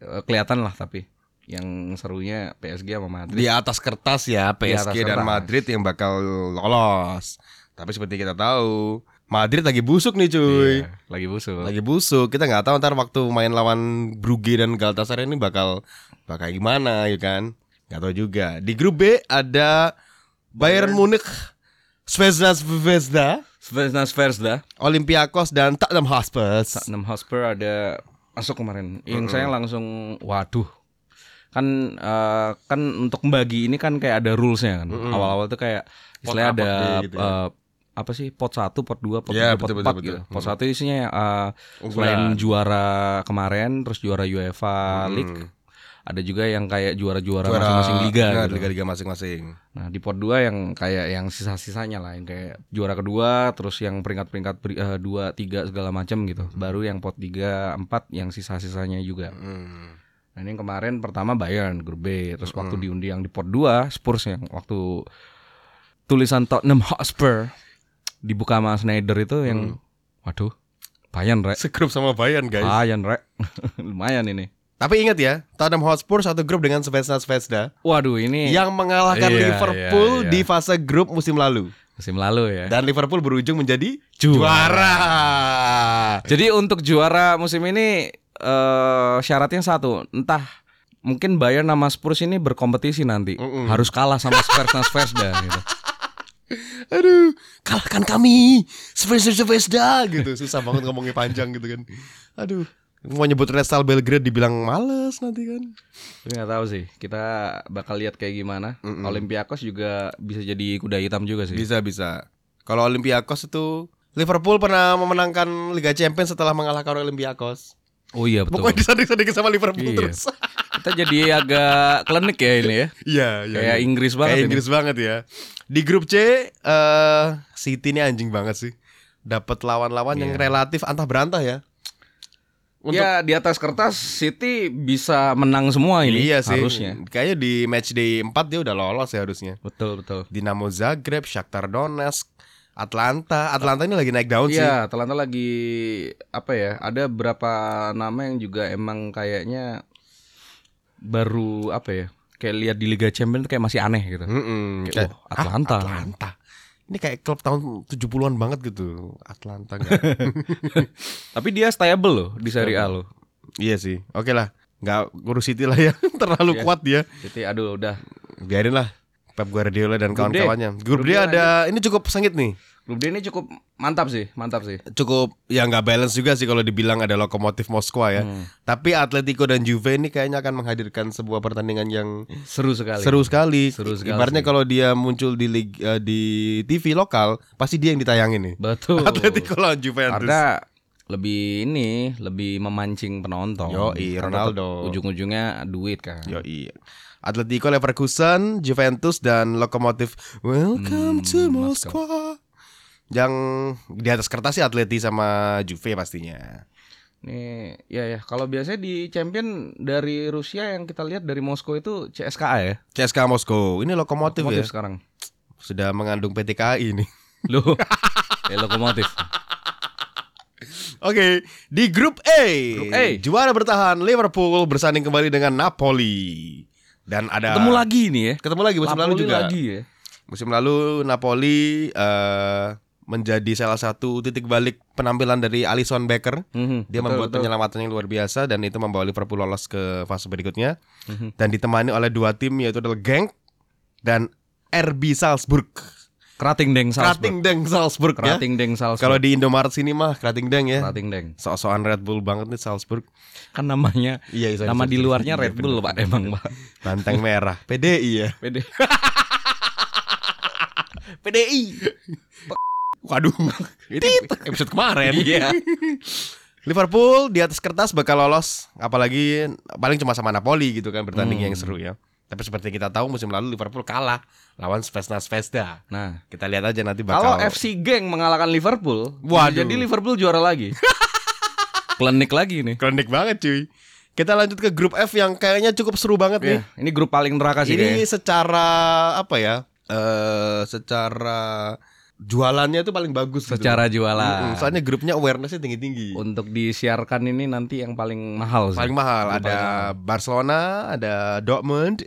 Eh, kelihatan lah tapi yang serunya PSG sama Madrid. Di atas kertas ya PSG dan kertas. Madrid yang bakal lolos. Tapi seperti kita tahu, Madrid lagi busuk nih cuy. Iya, lagi busuk. Lagi busuk. Kita nggak tahu ntar waktu main lawan Brugge dan Galatasaray ini bakal bakal gimana ya kan? Nggak tahu juga. Di grup B ada Bayern Munich, Zvezda Zvezda, Svezda Svezda, Olympiakos dan Tottenham Hotspur. Tottenham Hotspur ada masuk kemarin. Yang saya langsung waduh. Kan eh, kan untuk membagi ini kan kayak ada rulesnya kan. Awal-awal tuh kayak pot ada gitu ya. eh, apa sih pot 1, pot 2, pot Iya, 3, pot betul, 4 betul, gitu. Pot 1 isinya Unggulan. selain juara kemarin terus juara UEFA Hmm. League ada juga yang kayak juara-juara Juara masing-masing liga benar, gitu. liga-liga masing-masing. Nah di pot 2 yang kayak yang sisa-sisanya lah yang kayak juara kedua terus yang peringkat-peringkat dua tiga segala macam gitu. Baru yang pot 3 4 yang sisa-sisanya juga. Hmm. Nah ini yang kemarin pertama Bayern grup B terus waktu diundi yang di pot 2 Spurs yang waktu tulisan Tottenham Hotspur dibuka sama Snyder itu yang waduh Bayern rek. Segrup sama Bayern guys. Bayern rek. Lumayan ini. Tapi ingat ya, Tottenham Hotspur satu grup dengan Zvezda Zvezda Waduh ini yang mengalahkan Iya, Liverpool iya, iya. di fase grup musim lalu. musim lalu ya. Dan Liverpool berujung menjadi Juara. juara. Jadi untuk juara musim ini eh syaratnya satu, entah mungkin Bayern sama Spurs ini berkompetisi nanti, Mm-mm. harus kalah sama Spurs Zvezda gitu. Aduh, kalahkan kami. Zvezda Zvezda gitu. Susah banget ngomongnya panjang gitu kan. Aduh, mau nyebut Red Star Belgrade dibilang males nanti kan. Tapi nggak tahu sih, kita bakal lihat kayak gimana. Olympiakos juga bisa jadi kuda hitam juga sih. Bisa bisa. Kalau Olympiakos itu Liverpool pernah memenangkan Liga Champions setelah mengalahkan Olympiakos. Oh iya betul. Pokoknya disanding-sandingin sama Liverpool Iya. terus. Kita jadi agak klinik ya ini ya. Iya, iya. Kayak iya. Inggris banget Kayak ini. Inggris banget ya. Di grup C eh City ini anjing banget sih. Dapat lawan-lawan yang Iya. relatif antah berantah ya. Untuk Ya di atas kertas City bisa menang semua ini iya sih. harusnya. Kayaknya di match day 4 dia udah lolos ya harusnya. Betul betul. Dinamo Zagreb, Shakhtar Donetsk, Atlanta. Atlanta ini lagi naik daun sih. Iya, Atalanta lagi apa ya? Ada beberapa nama yang juga emang kayaknya baru apa ya? kayak lihat di Liga Champions kayak masih aneh gitu. Mm-mm, Kayak, kayak, oh, Atlanta. ah, Atlanta. Ini kayak klub tahun 70-an banget gitu. Atlanta. Tapi dia stable loh di Serie A loh. iya sih. Oke lah. Enggak ngurus City lah ya. Terlalu Iya. kuat dia. Jadi aduh udah Biarin lah. Pep Guardiola dan kawan-kawannya. Grup Grup D D ada ini cukup sengit nih. Grup D ini cukup mantap sih, mantap sih. Cukup ya nggak balance juga sih kalau dibilang ada lokomotif Moskwa ya. Hmm. Tapi Atletico dan Juve ini kayaknya akan menghadirkan sebuah pertandingan yang Seru sekali. seru sekali. Seru sekali Ibaratnya kalau dia muncul di lig, eh, di TV lokal, pasti dia yang ditayangin nih. Betul. Atletico lawan Juventus. Karena lebih ini lebih memancing penonton. Karena Ronaldo. Ujung-ujungnya duit kan. Yo iya. Atletico, Leverkusen, Juventus dan Lokomotif. Welcome Hmm, to Moskwa. Yang di atas kertas sih Atleti sama Juve pastinya. Nih, ya ya. Kalau biasanya di champion dari Rusia yang kita lihat dari Moskow itu CSKA ya. CSKA Moskow. Ini Lokomotif, ya. Lokomotif sekarang. Sudah mengandung PTKI nih. Loh. eh, lokomotif. Oke, di grup A. Grup A. Juara bertahan Liverpool bersanding kembali dengan Napoli. Dan ada Ketemu lagi nih ya. Ketemu lagi musim lalu Napoli juga. lagi ya. Musim lalu Napoli eh, menjadi salah satu titik balik penampilan dari Alisson Becker. Mhm, Dia betul, membuat betul. penyelamatan yang luar biasa dan itu membawa Liverpool lolos ke fase berikutnya Mhm. dan ditemani oleh dua tim yaitu adalah Genk dan RB Salzburg. Krating Deng Salzburg. Krating Deng Salzburg ya. Krating Deng Salzburg. Kalau di Indomaret sini mah Krating Deng ya. Krating Deng. Sok-sokan Red Bull banget nih Salzburg. Kan namanya Iya, sorry, nama di luarnya Iya, Red bener. Bull Pak emang Pak. Banteng merah. PDI ya. Pede. PDI. Waduh. Itu episode kemarin. Iya. Liverpool di atas kertas bakal lolos apalagi paling cuma sama Napoli gitu kan bertanding Hmm. yang seru ya. Tapi seperti kita tahu musim lalu Liverpool kalah lawan Spezna Zvezda. Nah, Kita lihat aja nanti kalau bakal FC Geng mengalahkan Liverpool, Waduh. jadi Liverpool juara lagi. Klinik lagi nih. klinik banget cuy. Kita lanjut ke grup F yang kayaknya cukup seru banget nih. Ya, ini grup paling neraka sih Ini kayaknya. secara apa ya? Eh secara jualannya itu paling bagus gitu. Secara jualan. Mm-mm, soalnya grupnya awarenessnya tinggi-tinggi. Untuk disiarkan ini nanti yang paling mahal sih. Paling mahal Yang ada paling Barcelona, ada Dortmund,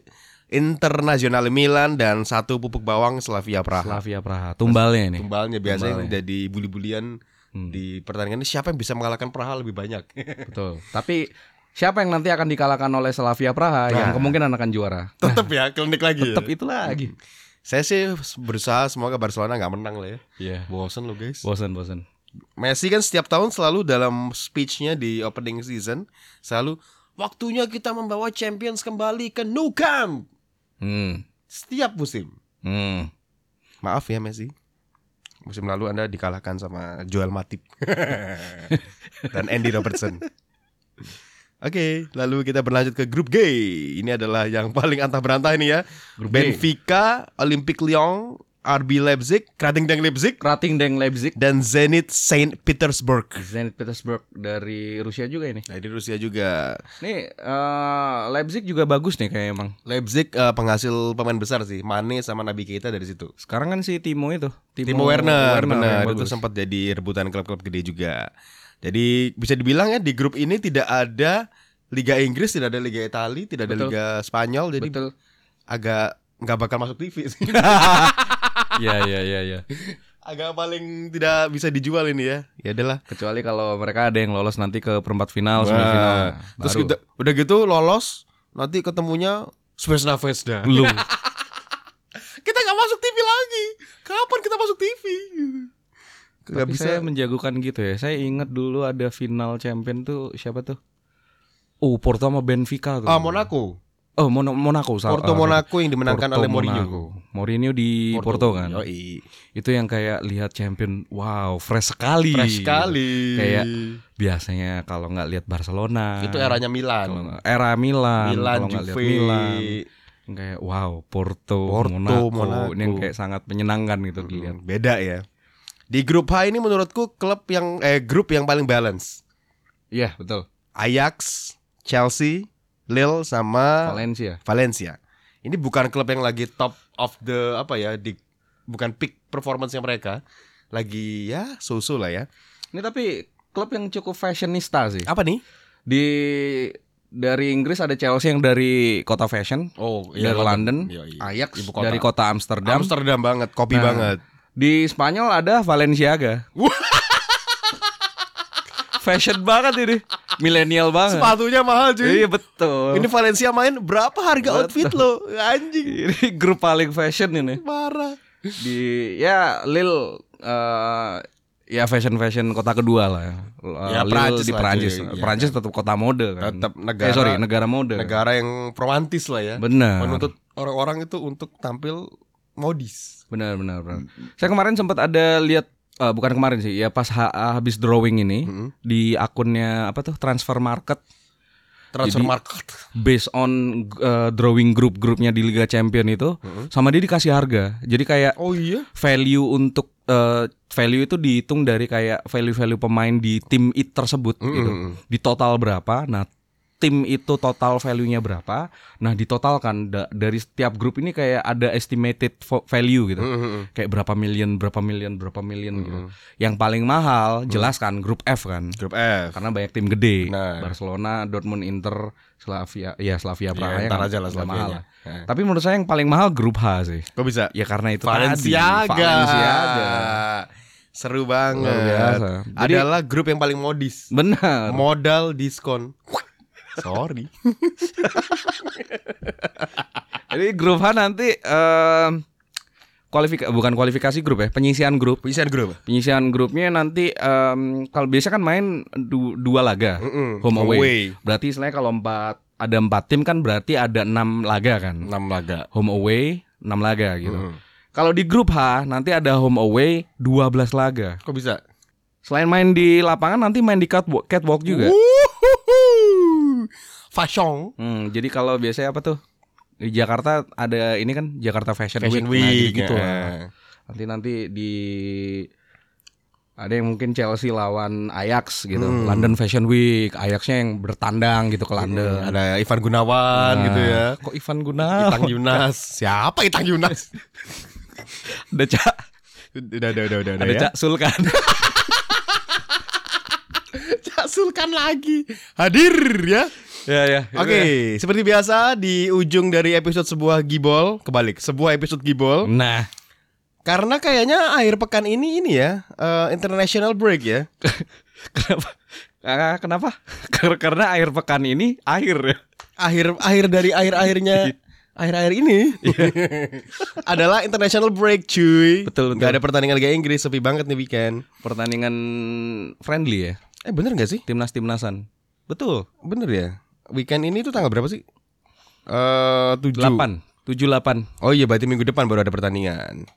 Internasional Milan dan satu pupuk bawang Slavia Praha. Slavia Praha. Tumbalnya ini. Tumbalnya biasanya Tumbalnya. jadi bully-bulian Hmm. di pertandingan ini siapa yang bisa mengalahkan Praha lebih banyak. Betul. Tapi siapa yang nanti akan dikalahkan oleh Slavia Praha yang Nah. kemungkinan akan juara? Tetap ya klinik lagi. ya. Tetap itu lagi. Saya sih berusaha semoga Barcelona nggak menang lah ya. Iya. Bosen lo guys. Bosan, bosan. Messi kan setiap tahun selalu dalam speechnya di opening season selalu waktunya kita membawa Champions kembali ke Nou Camp Hmm. setiap musim. Hmm. Maaf ya Messi. Musim lalu Anda dikalahkan sama Joel Matip dan Andy Robertson. Oke, lalu kita berlanjut ke grup G. Ini adalah yang paling antah berantah ini ya. Grup G. Benfica, Olympique Lyon, RB Leipzig, Krating Deng Leipzig, Krating Deng Leipzig. dan Zenit Saint Petersburg. Zenit Petersburg dari Rusia juga ini. Nah, di Rusia juga. Nih eh, Leipzig juga bagus nih kayak emang. Leipzig eh, penghasil pemain besar sih. Mane sama Nabi Keita dari situ. Sekarang kan si Timo itu, Timo Werner, yang benar itu sempat jadi rebutan klub-klub gede juga. Jadi bisa dibilang ya di grup ini tidak ada Liga Inggris, tidak ada Liga Italia, tidak ada Betul. Liga Spanyol, jadi Betul. agak nggak bakal masuk TV sih. Iya iya iya iya. agak paling tidak bisa dijual ini ya. Ya adalah. Kecuali kalau mereka ada yang lolos nanti ke perempat final, semifinal. Terus Baru. kita, udah gitu lolos, nanti ketemunya Svezna Vesda. belum. kita nggak masuk TV lagi. Kapan kita masuk TV? Gak Tapi bisa. saya menjagokan gitu ya. Saya ingat dulu ada final champion tuh siapa tuh? Oh, Porto sama Benfica tuh. Ah, Monaco. Oh, Mon Monaco. Porto Ah, Monaco yang dimenangkan Porto oleh Mourinho. Monaco. Mourinho di Porto, kan. Yoi. Itu yang kayak lihat champion, wow, fresh sekali. Fresh sekali. Kayak biasanya kalau nggak lihat Barcelona. itu eranya kalau Milan. nggak- era Milan. Milan, kalau nggak lihat Juve. Milan. Kayak wow, Porto, Porto, Monaco. Monaco. Ini yang kayak sangat menyenangkan gitu dilihat. Hmm, Beda ya. Di grup H ini menurutku klub yang eh grup yang paling balance. Iya, betul. Ajax, Chelsea, Lille sama Valencia. Valencia. Ini bukan klub yang lagi top of the apa ya di bukan peak performance mereka. Lagi ya so-so lah ya. Ini tapi klub yang cukup fashionista sih. Apa nih? Di Dari Inggris ada Chelsea yang dari kota fashion, Oh, dari London, Iya, iya. Ajax Ibu kota. dari kota Amsterdam. Amsterdam banget, kopi Nah, banget. Di Spanyol ada Valenciaga. fashion banget ini, milenial banget. Sepatunya mahal cuy. Iya betul. Ini Valencia main berapa harga Betul. outfit lo? Anjing. ini grup paling fashion ini. Parah. Di ya Lille eh, ya fashion fashion kota kedua lah. Ya, Eh, Lille Perancis di Perancis. Iya. Perancis tetap kota mode kan. Tetap negara- Eh, sorry, negara mode. Negara yang romantis lah ya. Benar. Menuntut orang-orang itu untuk tampil modis. Benar benar benar. Saya kemarin sempat ada lihat eh, bukan kemarin sih, ya pas ha- habis drawing ini Mm-hmm. di akunnya apa tuh Transfer Market Transfer Jadi- market. based on eh, drawing grup-grupnya di Liga Champion itu sama dia dikasih harga. Jadi kayak Oh iya. value untuk eh, value itu dihitung dari kayak value-value pemain di tim it tersebut gitu. Mm-mm. Di total berapa? Nah, tim itu total value-nya berapa? Nah, ditotalkan da- dari setiap grup ini kayak ada estimated value gitu. Mm-mm. Kayak berapa million, berapa million, berapa million gitu. Yang paling mahal jelas kan grup F kan. Grup F. Karena banyak tim gede. Nah. Barcelona, Dortmund, Inter, Slavia, ya Slavia Praha Ya, yang aja lah nggak mahal lah. Nah. Tapi menurut saya yang paling mahal grup H sih. Kok bisa? Ya karena itu Valenciaga. tadi. Valenciaga. Seru banget. Luar biasa. Jadi- Adalah grup yang paling modis. Benar. Modal diskon. Sorry. Jadi grup H nanti em, kualifika bukan kualifikasi grup ya, penyisian grup. Penyisian grup. Penyisian grupnya nanti em, kalau biasa kan main du- dua laga Mm-mm. home away. Away. Berarti istilahnya kalau empat ada empat tim kan berarti ada enam laga kan. 6 laga. Home away enam laga gitu. Mm. Kalau di grup H nanti ada home away 12 laga. Kok bisa? Selain main di lapangan nanti main di catwalk, catwalk juga. Wuhuhu. Fashion. Hmm, jadi kalau biasanya apa tuh? Di Jakarta ada ini kan Jakarta Fashion, Fashion Week, Nah, Week. gitu ya. lah. Nanti nanti di ada yang mungkin Chelsea lawan Ajax gitu, Hmm. London Fashion Week, Ajaxnya yang bertandang gitu ke London. Ada Ivan Gunawan Nah, gitu ya. Kok Ivan Gunawan? Itang Yunas. Siapa Itang Yunas? Ada Cak, udah, udah, udah, udah, ada ya. Cak Sulkan. Sulkan lagi hadir ya. ya ya. Oke, seperti biasa di ujung dari episode sebuah gibol, kebalik, sebuah episode gibol. Nah, Karena kayaknya akhir pekan ini ini ya, eh, international break ya. kenapa? Ah, Kenapa? Kar- Karena akhir pekan ini akhir ya. Akhir akhir dari akhir-akhirnya akhir-akhir ini adalah international break cuy. Betul, betul. Gak ada pertandingan Liga Inggris, sepi banget nih weekend. Pertandingan friendly ya, Eh bener gak sih? timnas-timnasan. Betul. Bener ya. Weekend ini tuh tanggal berapa sih? Eh tujuh. 8, 7 8. Oh iya berarti minggu depan baru ada pertandingan.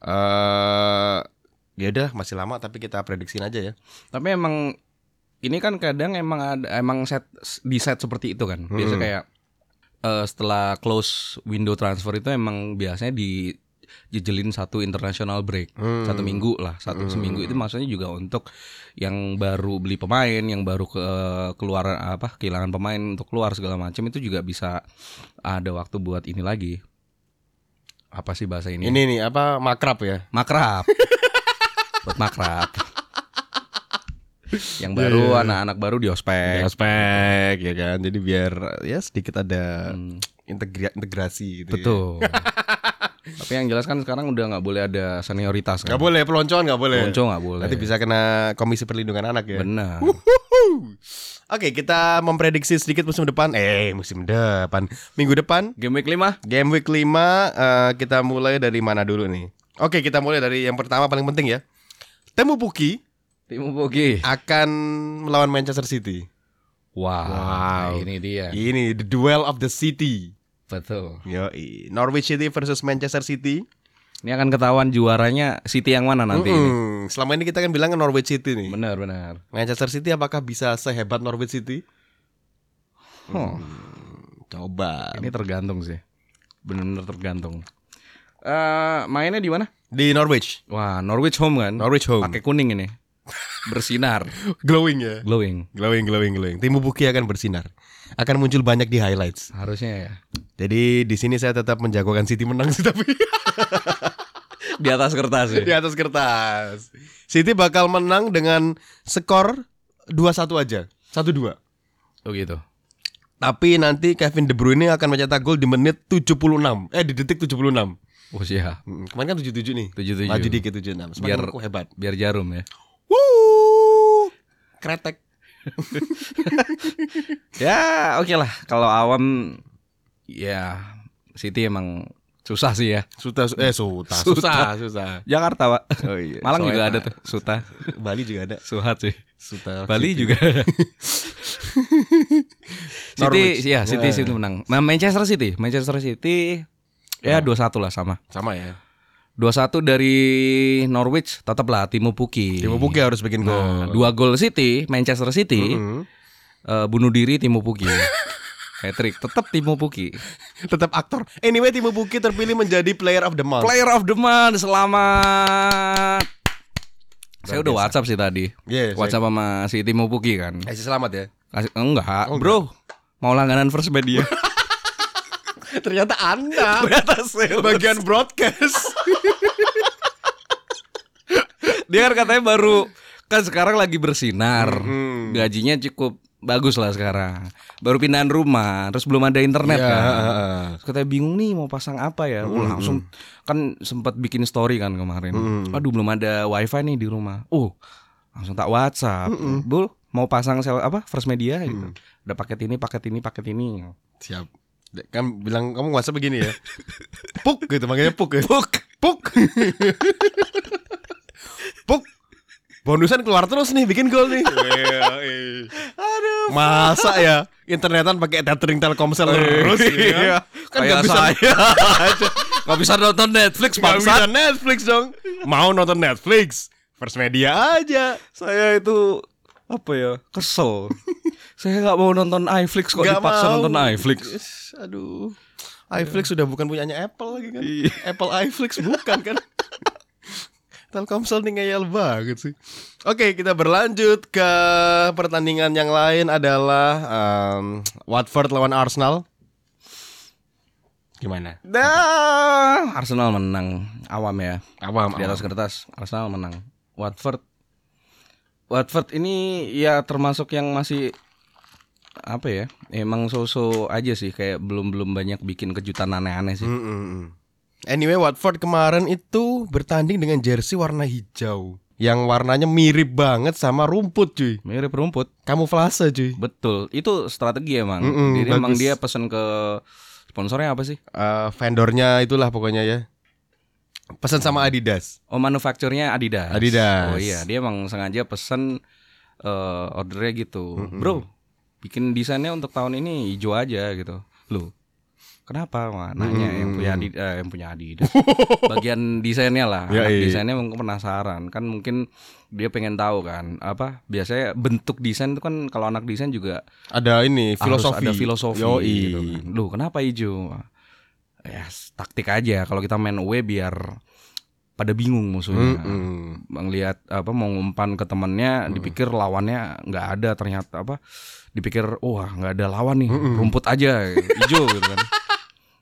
Eh ya udah masih lama tapi kita prediksiin aja ya. Tapi emang ini kan kadang emang ada emang set di set seperti itu kan. Biasa Hmm. kayak eh, setelah close window transfer itu emang biasanya di jejelin satu international break Hmm. satu minggu lah satu seminggu itu maksudnya juga untuk yang baru beli pemain yang baru ke keluar apa kehilangan pemain untuk keluar segala macam itu juga bisa ada waktu buat ini lagi apa sih bahasa ini Ini nih apa makrab ya? makrab buat makrab yang baru iya. anak-anak baru di ospek Aspek ya kan. Jadi biar ya sedikit ada Hmm, integra- integrasi gitu. betul tapi yang jelas kan sekarang udah nggak boleh ada senioritas Ya. Gak kan boleh peloncoan gak boleh. Lonco nggak boleh Nanti bisa kena Komisi Perlindungan Anak ya. benar Oke, kita memprediksi sedikit musim depan. Eh, musim depan. Minggu depan game week 5 Game week 5 eh, kita mulai dari mana dulu nih? Oke, kita mulai dari yang pertama paling penting ya. Temu Puki tim Bogi akan melawan Manchester City. wow, Wow. ini dia Ini the duel of the city. Betul Yo, Norwich City versus Manchester City. ini akan ketahuan juaranya City yang mana nanti ini. Mm-mm. Selama ini kita kan bilang Norwich City nih. benar benar Manchester City apakah bisa sehebat Norwich City? Oh, Coba. ini tergantung sih benar-benar tergantung eh mainnya di mana Di Norwich. wah Norwich home kan Norwich home. pakai kuning ini bersinar Glowing ya. glowing Glowing, glowing, glowing. Timu Puki akan bersinar. Akan muncul banyak di highlights. harusnya ya Jadi di sini saya tetap menjagokan City menang sih tapi di atas kertas ya di atas kertas. City bakal menang dengan skor 2-1 aja. 1-2. oh gitu Tapi nanti Kevin De Bruyne akan mencetak gol di menit 76. Eh di detik 76. Oh siap. Hmm, kemarin kan 77 nih. 77. Maju dikit 76. Semakin Biar aku hebat. biar jarum ya. Wuh. Kretek. Ya, oke lah. Kalau awam ya City emang susah sih ya. Suta eh suta. Suta. Susah, susah. Jakarta, Pak. Oh iya. Malang juga Soalnya- ada tuh, Suta. Bali juga ada. Suhat sih. Suta. Bali City. juga. City Norwich. ya, City Ya. City menang. Manchester City, Manchester City ya 2-1 lah sama. Sama ya. 2-1 dari Norwich tetaplah Timo Puki. Timo Pukki harus bikin Nah, gol. dua gol City, Manchester City Mhm. eh, bunuh diri Timo Puki. Hat-trick tetap Timo Puki. Tetap aktor. Anyway, Timo Pukki terpilih menjadi Player of the Month. Player of the month, selamat. Saya udah biasa. WhatsApp sih tadi. Saya- WhatsApp sama si Timo Puki kan. Kasih selamat ya. Kasih enggak, Oh, Bro. Mau langganan First Media. Ternyata Anda bagian broadcast. Dia kan katanya baru kan sekarang lagi bersinar. Hmm. Gajinya cukup bagus lah sekarang. Baru pindahan rumah, terus belum ada internet Iya, kan. Terus katanya bingung nih mau pasang apa ya. Oh, langsung kan sempat bikin story kan kemarin. Aduh belum ada wifi nih di rumah. Oh langsung tak WhatsApp. Bul mau pasang sel apa First Media gitu. Ada paket ini, paket ini, paket ini. Siap. Kan bilang kamu WhatsApp begini ya. Puk gitu manggilnya Puk ya. Puk. Puk. Puk. Bonusan keluar terus nih bikin gol nih. Aduh. Masa ya internetan pakai tethering Telkomsel terus Iya. ya. Kan Kayak gak bisa saya. Gak bisa nonton Netflix Gak bisa. Netflix dong. Mau nonton Netflix, First Media aja. Saya itu apa ya kesel. Saya nggak mau nonton iFlix kok Nggak dipaksa mau. nonton iFlix. Aduh. iFlix sudah bukan punyanya Apple lagi kan. Iya. Apple iFlix bukan kan. Telkomsel nih ngeyel banget sih. Oke, kita berlanjut ke pertandingan yang lain adalah em, Watford lawan Arsenal. Gimana? Dah, Arsenal menang awam ya. Awam, Di atas kertas Arsenal menang. Watford Watford ini ya termasuk yang masih apa ya? Emang so-so aja sih kayak belum belum banyak bikin kejutan aneh-aneh sih. Mm, mm, mm. Anyway, Watford kemarin itu bertanding dengan jersey warna hijau. Yang warnanya mirip banget sama rumput cuy Mirip rumput. Kamuflase cuy Betul. Itu strategi emang. Mm-mm, Jadi emang bagus. dia pesan ke sponsornya apa sih? Eh, Vendornya itulah pokoknya ya Pesan sama Adidas Oh manufakturnya Adidas. Adidas. Oh iya, dia emang sengaja pesen eh ordernya gitu. Bro, bikin desainnya untuk tahun ini hijau aja gitu. Loh. Kenapa? Wah, nanya yang punya Adidas, eh, yang punya Adidas. Bagian desainnya lah. Ya, iya. desainnya mungkin penasaran. Kan mungkin dia pengen tahu kan apa biasanya bentuk desain itu kan kalau anak desain juga Ada ini filosofi ada filosofi Yoi. gitu kan. Loh, kenapa hijau? Ya, taktik aja kalau kita main away biar pada bingung musuhnya. Mm-mm. Melihat apa mau ngumpan ke temannya dipikir lawannya nggak ada ternyata apa dipikir wah nggak ada lawan nih rumput aja hijau gitu kan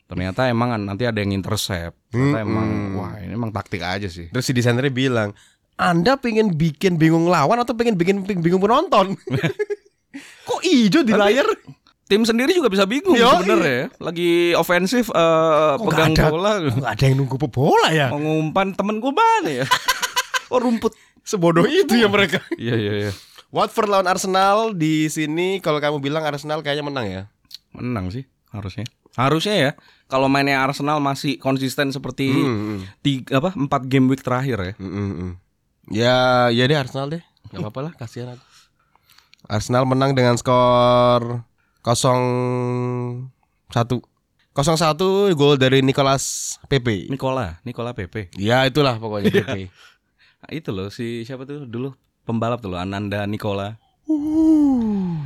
ternyata emang nanti ada yang intercept ternyata emang wah ini emang taktik aja sih Terus si desainernya bilang Anda pengen bikin bingung lawan atau pengen bikin bingung penonton? Kok hijau di layar? Tim sendiri juga bisa bingung Yoi. sebenarnya ya. lagi ofensif Kok pegang nggak ada- bola nggak ada yang nunggu bola ya? mau ngumpan temen gue mana ya oh rumput Sebodoh itu ya mereka. iya iya iya Watford lawan Arsenal di sini kalau kamu bilang Arsenal kayaknya menang ya. menang sih harusnya harusnya ya kalau mainnya Arsenal masih konsisten seperti Hmm, tiga apa empat game week terakhir ya Mm, mm, mm. Ya, ya deh Arsenal deh. Gak apa-apa lah, kasihan aku. Arsenal menang dengan skor 0 1 0-1 gol dari Nicolas Pepe. Nikola Nikola Pepe Ya itulah pokoknya Pepe. Nah, itu loh si siapa tuh dulu pembalap tuh loh Ananda Nikola Uh.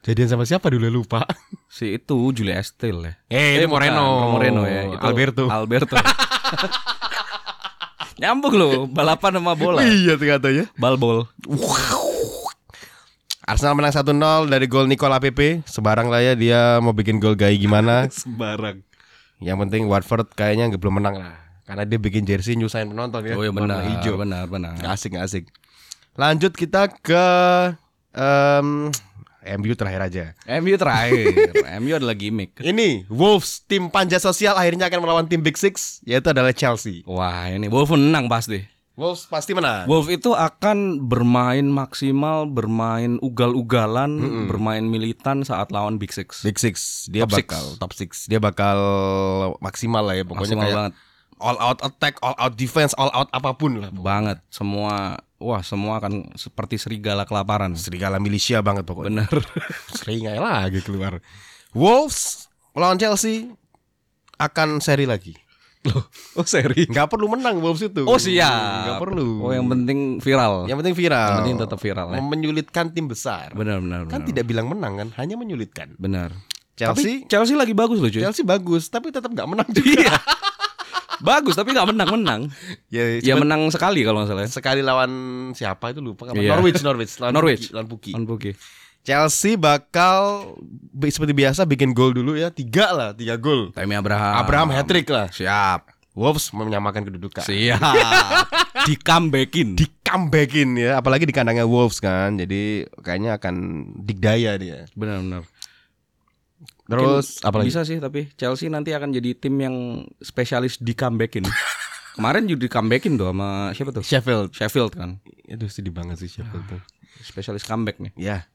Jadian sama siapa dulu lupa. si itu Julia Estelle ya Eh, itu bukan, Moreno. Moreno ya itu Alberto. Alberto nyambung loh balapan sama bola Iya ternyata ya. balbol Arsenal menang 1-0 dari gol Nicola Pepe. Sebarang lah ya dia mau bikin gol gay gimana. sembarang Yang penting Watford kayaknya nggak belum menang lah. Karena dia bikin jersey nyusahin penonton ya. oh iya benar hijau. benar benar Nggak asik nggak asik. Lanjut kita ke em, MU terakhir aja. MU terakhir. MU adalah gimmick. Ini Wolves tim panja sosial akhirnya akan melawan tim Big Six yaitu adalah Chelsea. Wah, ini Wolf menang pasti. Wolves pasti menang. Wolf itu akan bermain maksimal, bermain ugal-ugalan, bermain militan saat lawan Big Six. Big Six dia Top six. bakal top six dia bakal maksimal lah ya pokoknya Maksimal kayak banget. all out attack, all out defense, all out apa pun lah. Banget. Semua wah, semua akan seperti serigala kelaparan. Serigala militia banget pokoknya. Bener. Seringai lagi keluar. Wolves melawan Chelsea akan seri lagi. Loh, oh seri. Nggak perlu menang Wolves itu. Oh siap. Nggak perlu. Oh yang penting viral. Yang penting viral. Yang penting tetap viral ya. Menyulitkan tim besar. Benar benar Kan benar. tidak bilang menang kan, hanya menyulitkan. Benar. Chelsea Tapi Chelsea lagi bagus loh cuy. Chelsea bagus tapi tetap nggak menang juga. bagus tapi nggak menang menang. ya, Ya menang sekali kalau nggak salah. ya. sekali lawan siapa itu lupa kan? Iya. Norwich Norwich lawan Norwich. Puki, lawan Puki. Chelsea bakal bi- seperti biasa bikin gol dulu ya tiga lah tiga gol. Tammy Abraham. Abraham hat trick lah. Siap. Wolves menyamakan kedudukan. Siap. Di comebackin. Di comebackin ya, apalagi di kandangnya Wolves kan. Jadi kayaknya akan digdaya dia. Benar benar. Terus Mungkin apalagi? bisa sih tapi Chelsea nanti akan jadi tim yang spesialis di comebackin. Kemarin juga di comebackin tuh sama siapa tuh? Sheffield. Sheffield kan. Itu sedih banget sih Sheffield tuh. Spesialis comeback nih. Ya.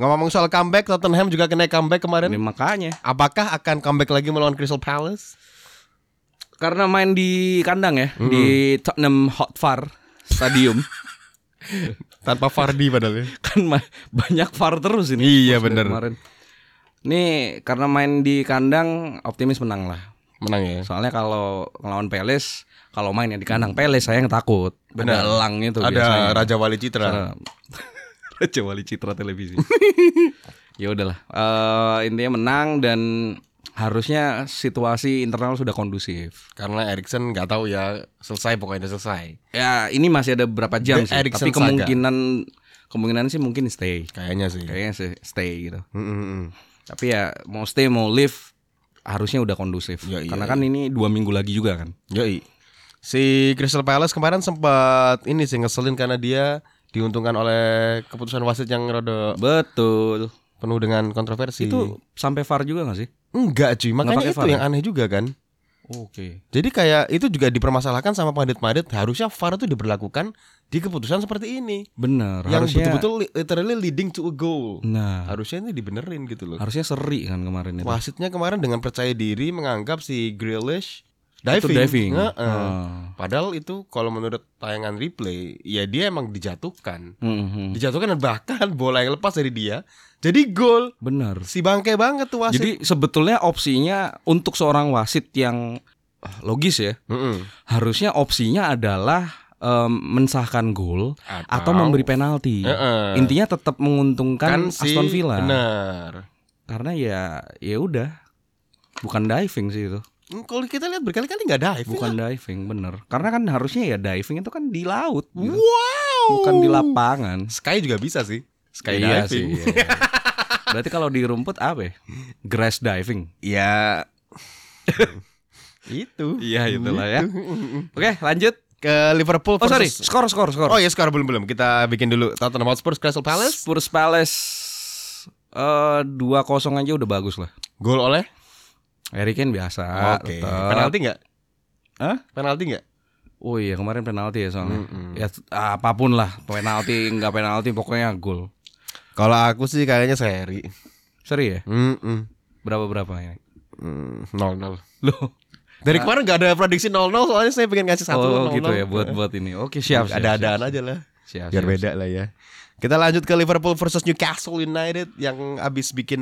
Ngomong soal comeback, Tottenham juga kena comeback kemarin. Ini makanya Apakah akan comeback lagi melawan Crystal Palace? karena main di kandang ya di Tottenham Hotspur Stadium Tanpa Fardi padahal ya. kan banyak VAR terus ini. Iya, Pas bener. Kemarin. Nih karena main di kandang optimis menang lah. Menang ya. Soalnya kalau ngelawan Peles, kalau mainnya di kandang Peles saya yang takut. Benar. Ada elang itu Ada biasanya. Raja Wali Citra. Raja Wali Citra televisi. ya udahlah. Eh, intinya menang dan harusnya situasi internal sudah kondusif. Karena Erikson nggak tahu ya selesai pokoknya udah selesai. Ya ini masih ada beberapa jam The sih. Erikson Tapi saga. kemungkinan kemungkinan sih mungkin stay. Kayaknya sih. Kayaknya sih stay gitu. Mm, mm, mm. Tapi ya mau stay mau live harusnya udah kondusif. Ya, iya, Karena kan ini dua minggu lagi juga kan. Yoi. Si Crystal Palace kemarin sempat ini sih ngeselin karena dia diuntungkan oleh keputusan wasit yang rada Betul. penuh dengan kontroversi. Itu sampai VAR juga gak sih? enggak cuy, makanya itu VAR ya? yang aneh juga kan. Oke. Jadi kayak itu juga dipermasalahkan sama pandit-pandit harusnya VAR itu diberlakukan di keputusan seperti ini Bener. yang harusnya. betul-betul li- literally leading to a goal. Nah, Harusnya ini dibenerin gitu loh. harusnya seri kan kemarin itu. Wasitnya kemarin dengan percaya diri menganggap si Grealish Itu diving. diving. Heeh. Ah. Padahal itu kalau menurut tayangan replay, ya dia emang dijatuhkan. Mhm. Dijatuhkan dan bahkan bola yang lepas dari dia jadi gol. Bener. Si bangke banget tuh wasit. Jadi sebetulnya opsinya untuk seorang wasit yang ah, logis ya, Mm-mm. harusnya opsinya adalah em, mensahkan gol atau, memberi penalti. Heeh. Intinya tetap menguntungkan kan si Aston Villa. Benar. Karena ya ya udah bukan diving sih itu. Kalau kita lihat berkali-kali nggak diving. Bukan diving bener. Karena kan harusnya ya diving itu kan di laut gitu. Wow. Bukan di lapangan. Sky juga bisa sih. Sky Iya diving. sih, iya, iya. Berarti kalau di rumput apa ya? Grass diving. Ya. itu. Iya itulah ya. Oke lanjut. Ke Liverpool Oh sorry, versus skor skor skor. Oh ya skor belum belum. Kita bikin dulu Tottenham Hotspur Crystal Palace. Spurs Palace eh dua kosong aja udah bagus lah. Gol oleh. Harry Kane biasa. Oke. tetep. Penalti nggak? Hah? Penalti nggak? Oh iya kemarin penalti ya soalnya. Ya t- apa pun lah, penalti nggak penalti pokoknya gol. Kalau aku sih kayaknya seri. Seri ya? Mm Berapa berapa ini? Nol nol. Loh. Dari kemarin nggak ada prediksi 0-0 soalnya saya pengen ngasih satu oh 0-0. gitu ya buat buat ini. Oke siap. siap Ada-adaan siap, aja lah. Siap, Biar siap, beda lah ya. Kita lanjut ke Liverpool versus Newcastle United yang abis bikin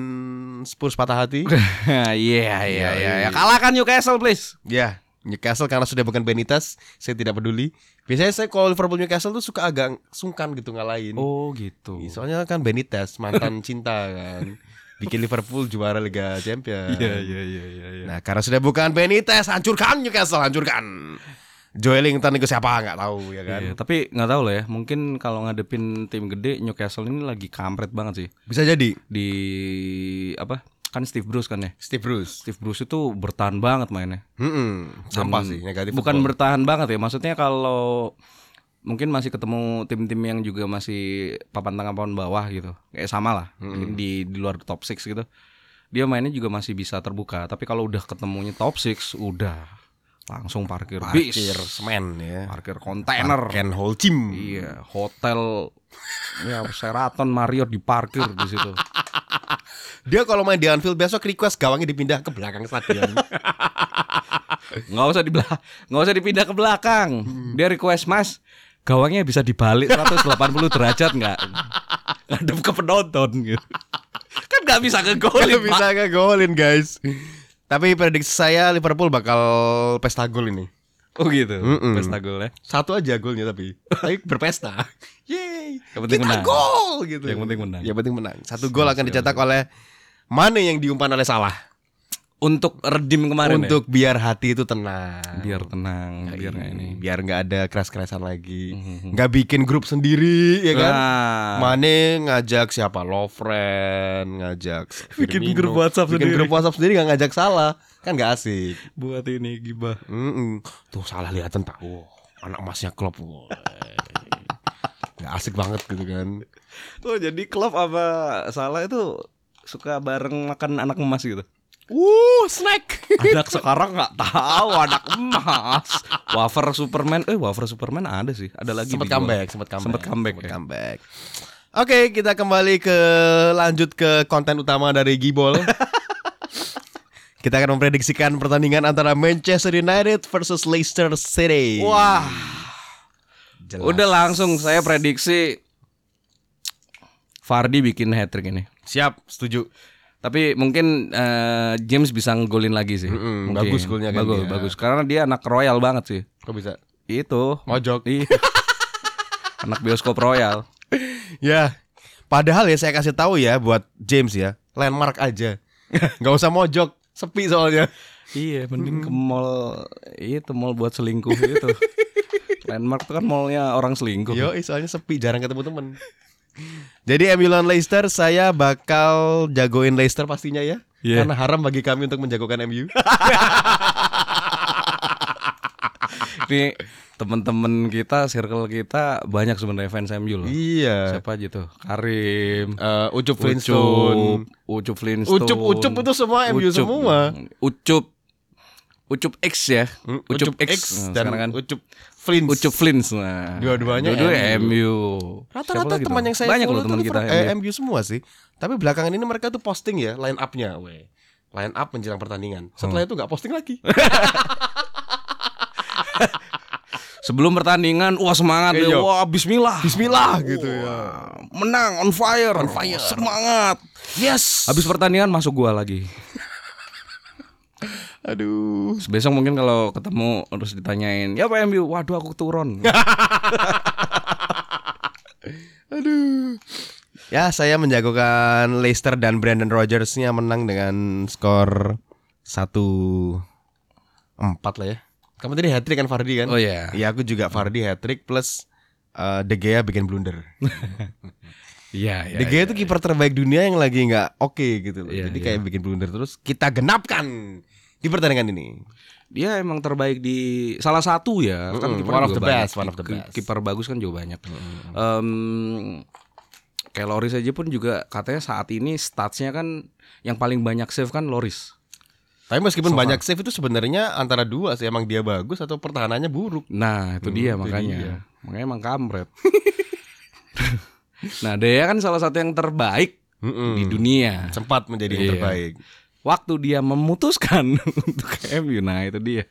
Spurs patah hati. Iya iya iya. Ya, kalahkan Newcastle please. ya, Newcastle karena sudah bukan Benitez, saya tidak peduli. Biasanya saya kalau Liverpool Newcastle tuh suka agak sungkan gitu ngalahin. Oh gitu. Soalnya kan Benitez mantan cinta kan. Bikin Liverpool juara Liga Champions. Iya iya iya iya. iya. Nah, karena sudah bukan Benitez, hancurkan Newcastle, hancurkan. Joelinton itu siapa nggak tahu ya kan. Iya, tapi nggak tahu lah ya. Mungkin kalau ngadepin tim gede Newcastle ini lagi kampret banget sih. Bisa jadi Di apa? Kan Steve Bruce kan ya. Steve Bruce. Steve Bruce itu bertahan banget mainnya. Mm-mm, sampah Dan sih negatif. Bukan football. bertahan banget ya. Maksudnya kalau mungkin masih ketemu tim-tim yang juga masih papan tengah papan bawah gitu. Kayak sama lah mungkin di di luar top 6 gitu. Dia mainnya juga masih bisa terbuka, tapi kalau udah ketemunya top 6 udah langsung parkir, bis, Parkir semen ya. parkir kontainer. Ken whole team. Iya, hotel ya Sheraton Marriott diparkir di situ. Dia kalau main di Anfield besok request gawangnya dipindah ke belakang stadion. nggak usah di nggak usah dipindah ke belakang. Dia request mas, gawangnya bisa dibalik 180 derajat nggak? Ngadep ke penonton gitu. Kan nggak bisa ngegolin, Gak bisa ngegolin guys. Tapi prediksi saya Liverpool bakal pesta gol ini. Oh gitu. Mm-mm. Pesta gol ya. Satu aja golnya tapi. tapi berpesta. Yeay. Yang penting Kita menang. gol gitu. Yang penting menang. Yang penting menang. Satu gol akan dicetak oleh Mane yang diumpan oleh Salah. Untuk redeem kemarin Untuk biar hati itu tenang. ya. Biar tenang, biar nggak ini. Biar nggak ada keras-kerasan lagi. Mhm. Nggak bikin grup sendiri ya kan. Nah, Mane ngajak siapa? Lovren, ngajak Bikin Firmino. grup WhatsApp bikin sendiri. grup WhatsApp sendiri nggak ngajak salah, kan nggak asik. buat ini gibah. Mm-mm. Tuh salah lihatan tahu, anak emasnya klub, woy. nggak asik banget gitu kan. Tuh jadi klub apa salah itu suka bareng makan anak emas gitu. Wuh, snack. Anak sekarang nggak tahu anak emas. Wafer Superman, eh wafer Superman ada sih, ada lagi. Sempat comeback, sempat comeback, Sempet comeback, sempet ya. comeback. Oke, kita kembali ke lanjut ke konten utama dari Gibol. kita akan memprediksikan pertandingan antara Manchester United versus Leicester City. Wah, Jelas. udah langsung saya prediksi Fardi bikin hat trick ini. siap, setuju. Tapi mungkin eh, James bisa ngegolin lagi sih. Mm-mm, Mungkin. bagus golnya kan Bagus, dia. bagus. Karena dia anak royal banget sih. Kok bisa? Itu. Mojok. Iya. anak bioskop royal. Ya, padahal ya saya kasih tahu ya buat James ya, landmark aja, nggak usah mojok, sepi soalnya. Iya, mending ke mall itu mall buat selingkuh itu. Landmark itu kan mallnya orang selingkuh. Yo, soalnya sepi, jarang ketemu temen. Jadi MU lawan Leicester, saya bakal jagoin Leicester pastinya ya, Iya. karena haram bagi kami untuk menjagokan MU. Ini teman-teman kita, circle kita banyak sebenarnya fans MU loh. iya. Siapa aja tuh? Karim, Eh, Ucup Flintstone, Ucup, Ucup Flintstone. Ucup Ucup itu semua MU Ucup. semua. Ucup Ucup X ya. Hmm, Ucup, X, X Nah, dan sekarang kan Ucup Flint. Ucup Flins nah. Dua-duanya Dua-duanya MU. Rata-rata teman yang saya banyak loh follow teman kita eh, MU. MU semua sih. Tapi belakangan ini mereka tuh posting ya line up-nya, weh. Line up menjelang pertandingan. Setelah Hmm. itu nggak posting lagi. Sebelum pertandingan wah semangat ya. Wah bismillah. Bismillah gitu ya. Menang on fire. On fire. Semangat. Yes. Habis pertandingan masuk gua lagi. Aduh. Besok mungkin kalau ketemu harus ditanyain, "Ya Pak MU, waduh aku turun." Aduh. Ya, saya menjagokan Leicester dan Brandon Rodgers-nya menang dengan skor 1-4 lah ya. Kamu tadi hat trick kan Fardi kan? Oh iya. Iya, aku juga Fardi hat trick plus eh, De Gea bikin blunder. Iya, iya. De Gea itu kiper terbaik dunia yang lagi nggak oke gitu loh. Iya, Jadi iya. kayak bikin blunder terus kita genapkan di pertandingan ini. Dia emang terbaik di salah satu ya. Kan Mm-mm, kiper one of the banyak. best, one of the best. Kiper bagus kan juga banyak. Em, kayak Loris aja pun juga katanya saat ini statsnya kan yang paling banyak save kan Loris. Tapi meskipun So banyak save itu sebenarnya antara dua sih emang dia bagus atau pertahanannya buruk. Nah itu Hmm, dia itu makanya. dia. Makanya emang kampret. nah Dea kan salah satu yang terbaik Mm-mm. di dunia. Sempat menjadi yang Iya. terbaik. Waktu dia memutuskan untuk ke MU, nah itu dia.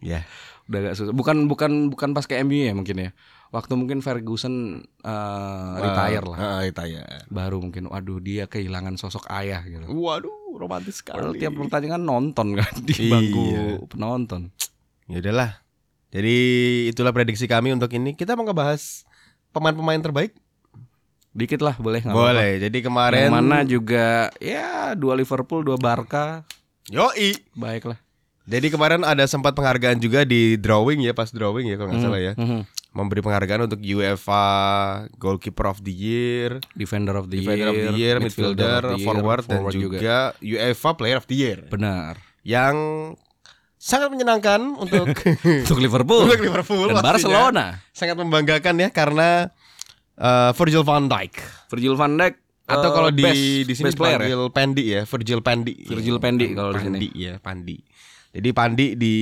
Ya. Udah gak susah. Bukan bukan bukan pas ke MU ya mungkin ya. Waktu mungkin Ferguson eh, retire lah. Ah, retire. Baru mungkin waduh dia kehilangan sosok ayah gitu. Waduh, romantis Padahal sekali. tiap pertandingan nonton kan di Iya. bangku penonton. Ya udahlah. Jadi itulah prediksi kami untuk ini. Kita mau ngebahas pemain-pemain terbaik. Dikit lah boleh nggak Boleh. Jadi apa-apa. kemarin Yang mana juga ya dua Liverpool, dua Barca. Yoi. Baiklah. Jadi kemarin ada sempat penghargaan juga di drawing ya, pas drawing ya kalau nggak salah ya. Mhm. Memberi penghargaan untuk UEFA Goalkeeper of the Year, Defender of the Defender Year, of the Year, midfielder Midfielder, of the year, Forward, dan forward juga UEFA Player of the Year. Benar. Yang sangat menyenangkan untuk Untuk Liverpool. Untuk Liverpool Dan pastinya. Barcelona. sangat membanggakan ya karena eh, Virgil van Dijk Virgil van Dijk atau kalau di best- di sini best player ya? dipanggil Pandi ya, Virgil Pandi. Virgil Pandi kalau di sini. Pandi ya, Pandi. Jadi Pandi di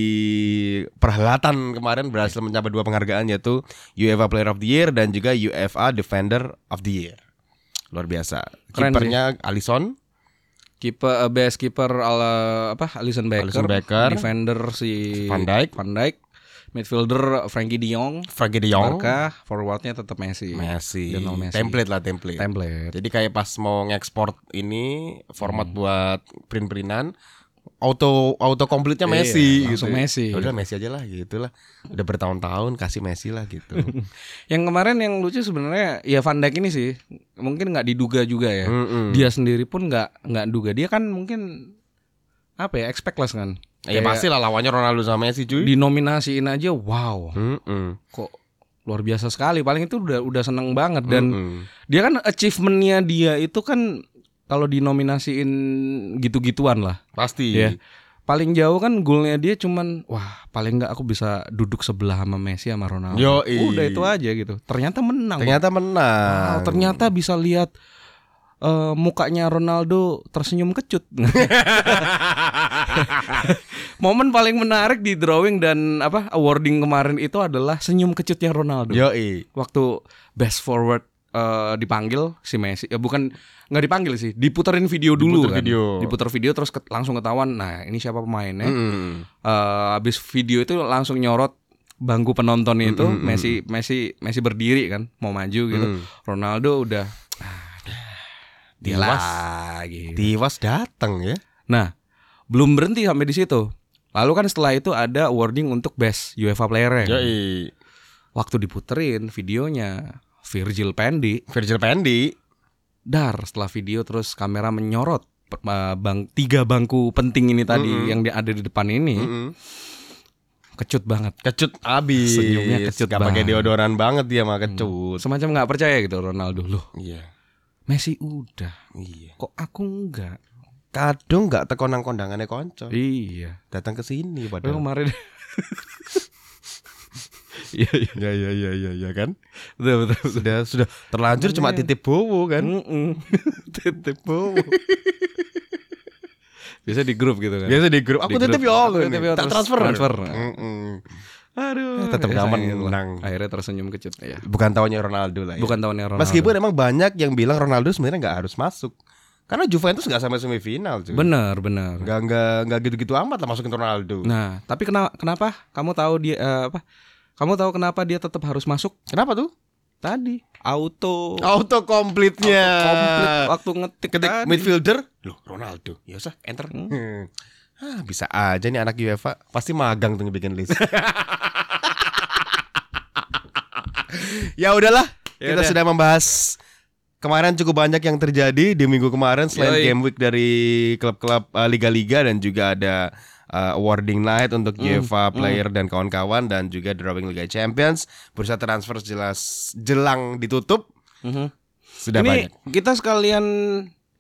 perhelatan kemarin berhasil mencapai dua penghargaan yaitu UEFA Player of the Year dan juga UEFA Defender of the Year. Luar biasa. Kipernya Alisson, Kiper eh, best kiper ala apa Alisson Becker, Alisson Becker. defender si Van Dijk. Van Dijk, midfielder Frankie De Jong, Frankie De Jong, Barca, forwardnya tetap Messi. Messi. Messi. Template lah template. Template. Jadi kayak pas mau ngekspor ini format Hmm. buat print-printan auto auto komplitnya Iya, Messi langsung gitu. Messi. Ya Udah Messi aja lah gitu lah. Udah bertahun-tahun kasih Messi lah gitu. Yang kemarin yang lucu sebenarnya ya Van Dijk ini sih mungkin nggak diduga juga ya. Mm-mm. Dia sendiri pun nggak nggak duga. Dia kan mungkin apa ya expectless kan. Ya Kayak pasti lah lawannya Ronaldo sama Messi cuy. dinominasiin aja wow Mm-mm. kok luar biasa sekali. Paling itu udah udah seneng banget dan Mm-mm. dia kan achievementnya dia itu kan kalau dinominasiin gitu-gituan lah. pasti. Iya. Paling jauh kan golnya dia cuman wah paling nggak aku bisa duduk sebelah sama Messi sama Ronaldo. Yoi. Udah itu aja gitu. Ternyata menang. Ternyata menang. Wow, ternyata bisa lihat eh, mukanya Ronaldo tersenyum kecut. Momen paling menarik di drawing dan apa awarding kemarin itu adalah senyum kecutnya Ronaldo. Yoi. Waktu best forward eh, dipanggil si Messi, ya bukan nggak dipanggil sih, diputerin video dulu Diputer kan. video. Diputer video terus ket- langsung ketahuan. Nah ini siapa pemainnya? Mm-mm. Eh, habis video itu langsung nyorot bangku penonton itu Mm, mm, mm. Messi Messi Messi berdiri kan mau maju gitu. Mm. Ronaldo udah dia Tiwas. lagi. Tiwas datang ya. Nah, belum berhenti sampai di situ. Lalu kan setelah itu ada awarding untuk best UEFA player Yoi. Waktu diputerin videonya Virgil Pendi Virgil Pendi. dar setelah video terus kamera menyorot eh, bang tiga bangku penting ini tadi Mm-mm. yang di- ada di depan ini Mm-mm. kecut banget. Kecut abis. Senyumnya kecut Gak pakai banget. deodoran banget dia mah kecut. Semacam nggak percaya gitu Ronaldo loh. Iya. Messi udah, Iya. kok aku enggak? Kadung nggak tekonang kondangannya konco. Iya. Datang ke sini Padahal padahal. kemarin Iya, iya. Ya ya ya ya ya kan. Betul, betul, betul. Sudah sudah terlanjur cuma titip bowo kan. Titip bowo. Biasa di grup gitu kan. Biasa di grup aku Di titip yo. Titip yo, Tak transfer. transfer. Aduh. Tetap gitu lah. menang. Akhirnya tersenyum kecut ya. Bukan tahunnya Ronaldo lah ya. Bukan tahunnya Ronaldo. Meskipun emang banyak yang bilang Ronaldo sebenarnya nggak harus masuk. Karena Juventus nggak sampai semifinal cuy. benar, benar. Nggak nggak nggak gitu-gitu amat lah masukin Ronaldo. Nah, tapi kenapa kenapa kamu tahu dia eh, apa? Kamu tahu kenapa dia tetap harus masuk? Kenapa tuh? Tadi auto Auto komplitnya. komplit waktu ngetik Ketik tadi. midfielder, loh Ronaldo. Ya usah enter. Hmm. Ah, bisa aja nih anak UEFA pasti magang tuh bikin list. ya udahlah, Ya kita udah. sudah membahas kemarin cukup banyak yang terjadi di minggu kemarin selain Yoi. game week dari klub-klub uh, liga-liga dan juga ada uh, awarding night untuk Hmm, UEFA player dan kawan-kawan dan juga drawing Liga Champions. Bursa transfer jelas jelang ditutup. Mhm. Sudah Ini banyak. kita sekalian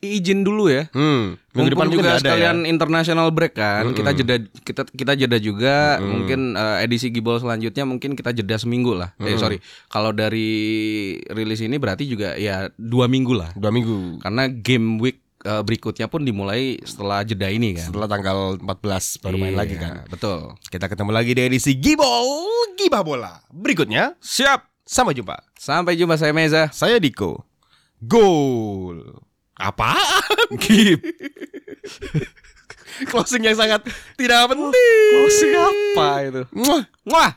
izin dulu ya. Hmm, minggu depan juga sekalian ya. international break kan. Kita jeda kita kita jeda juga. Mm-mm. Mungkin eh, edisi Gibol selanjutnya mungkin kita jeda seminggu lah. Eh sorry. Kalau dari rilis ini berarti juga ya dua minggu lah. Dua minggu. Karena game week eh, berikutnya pun dimulai setelah jeda ini kan. Setelah tanggal 14 baru main Iya, lagi kan. Betul. Kita ketemu lagi di edisi Gibol Gibah Bola. Berikutnya, Siap. sampai jumpa. Sampai jumpa saya Meza. Saya Diko. Gol. Apaan? Gip. Closing yang sangat tidak penting. Closing apa itu? Muah. Wah.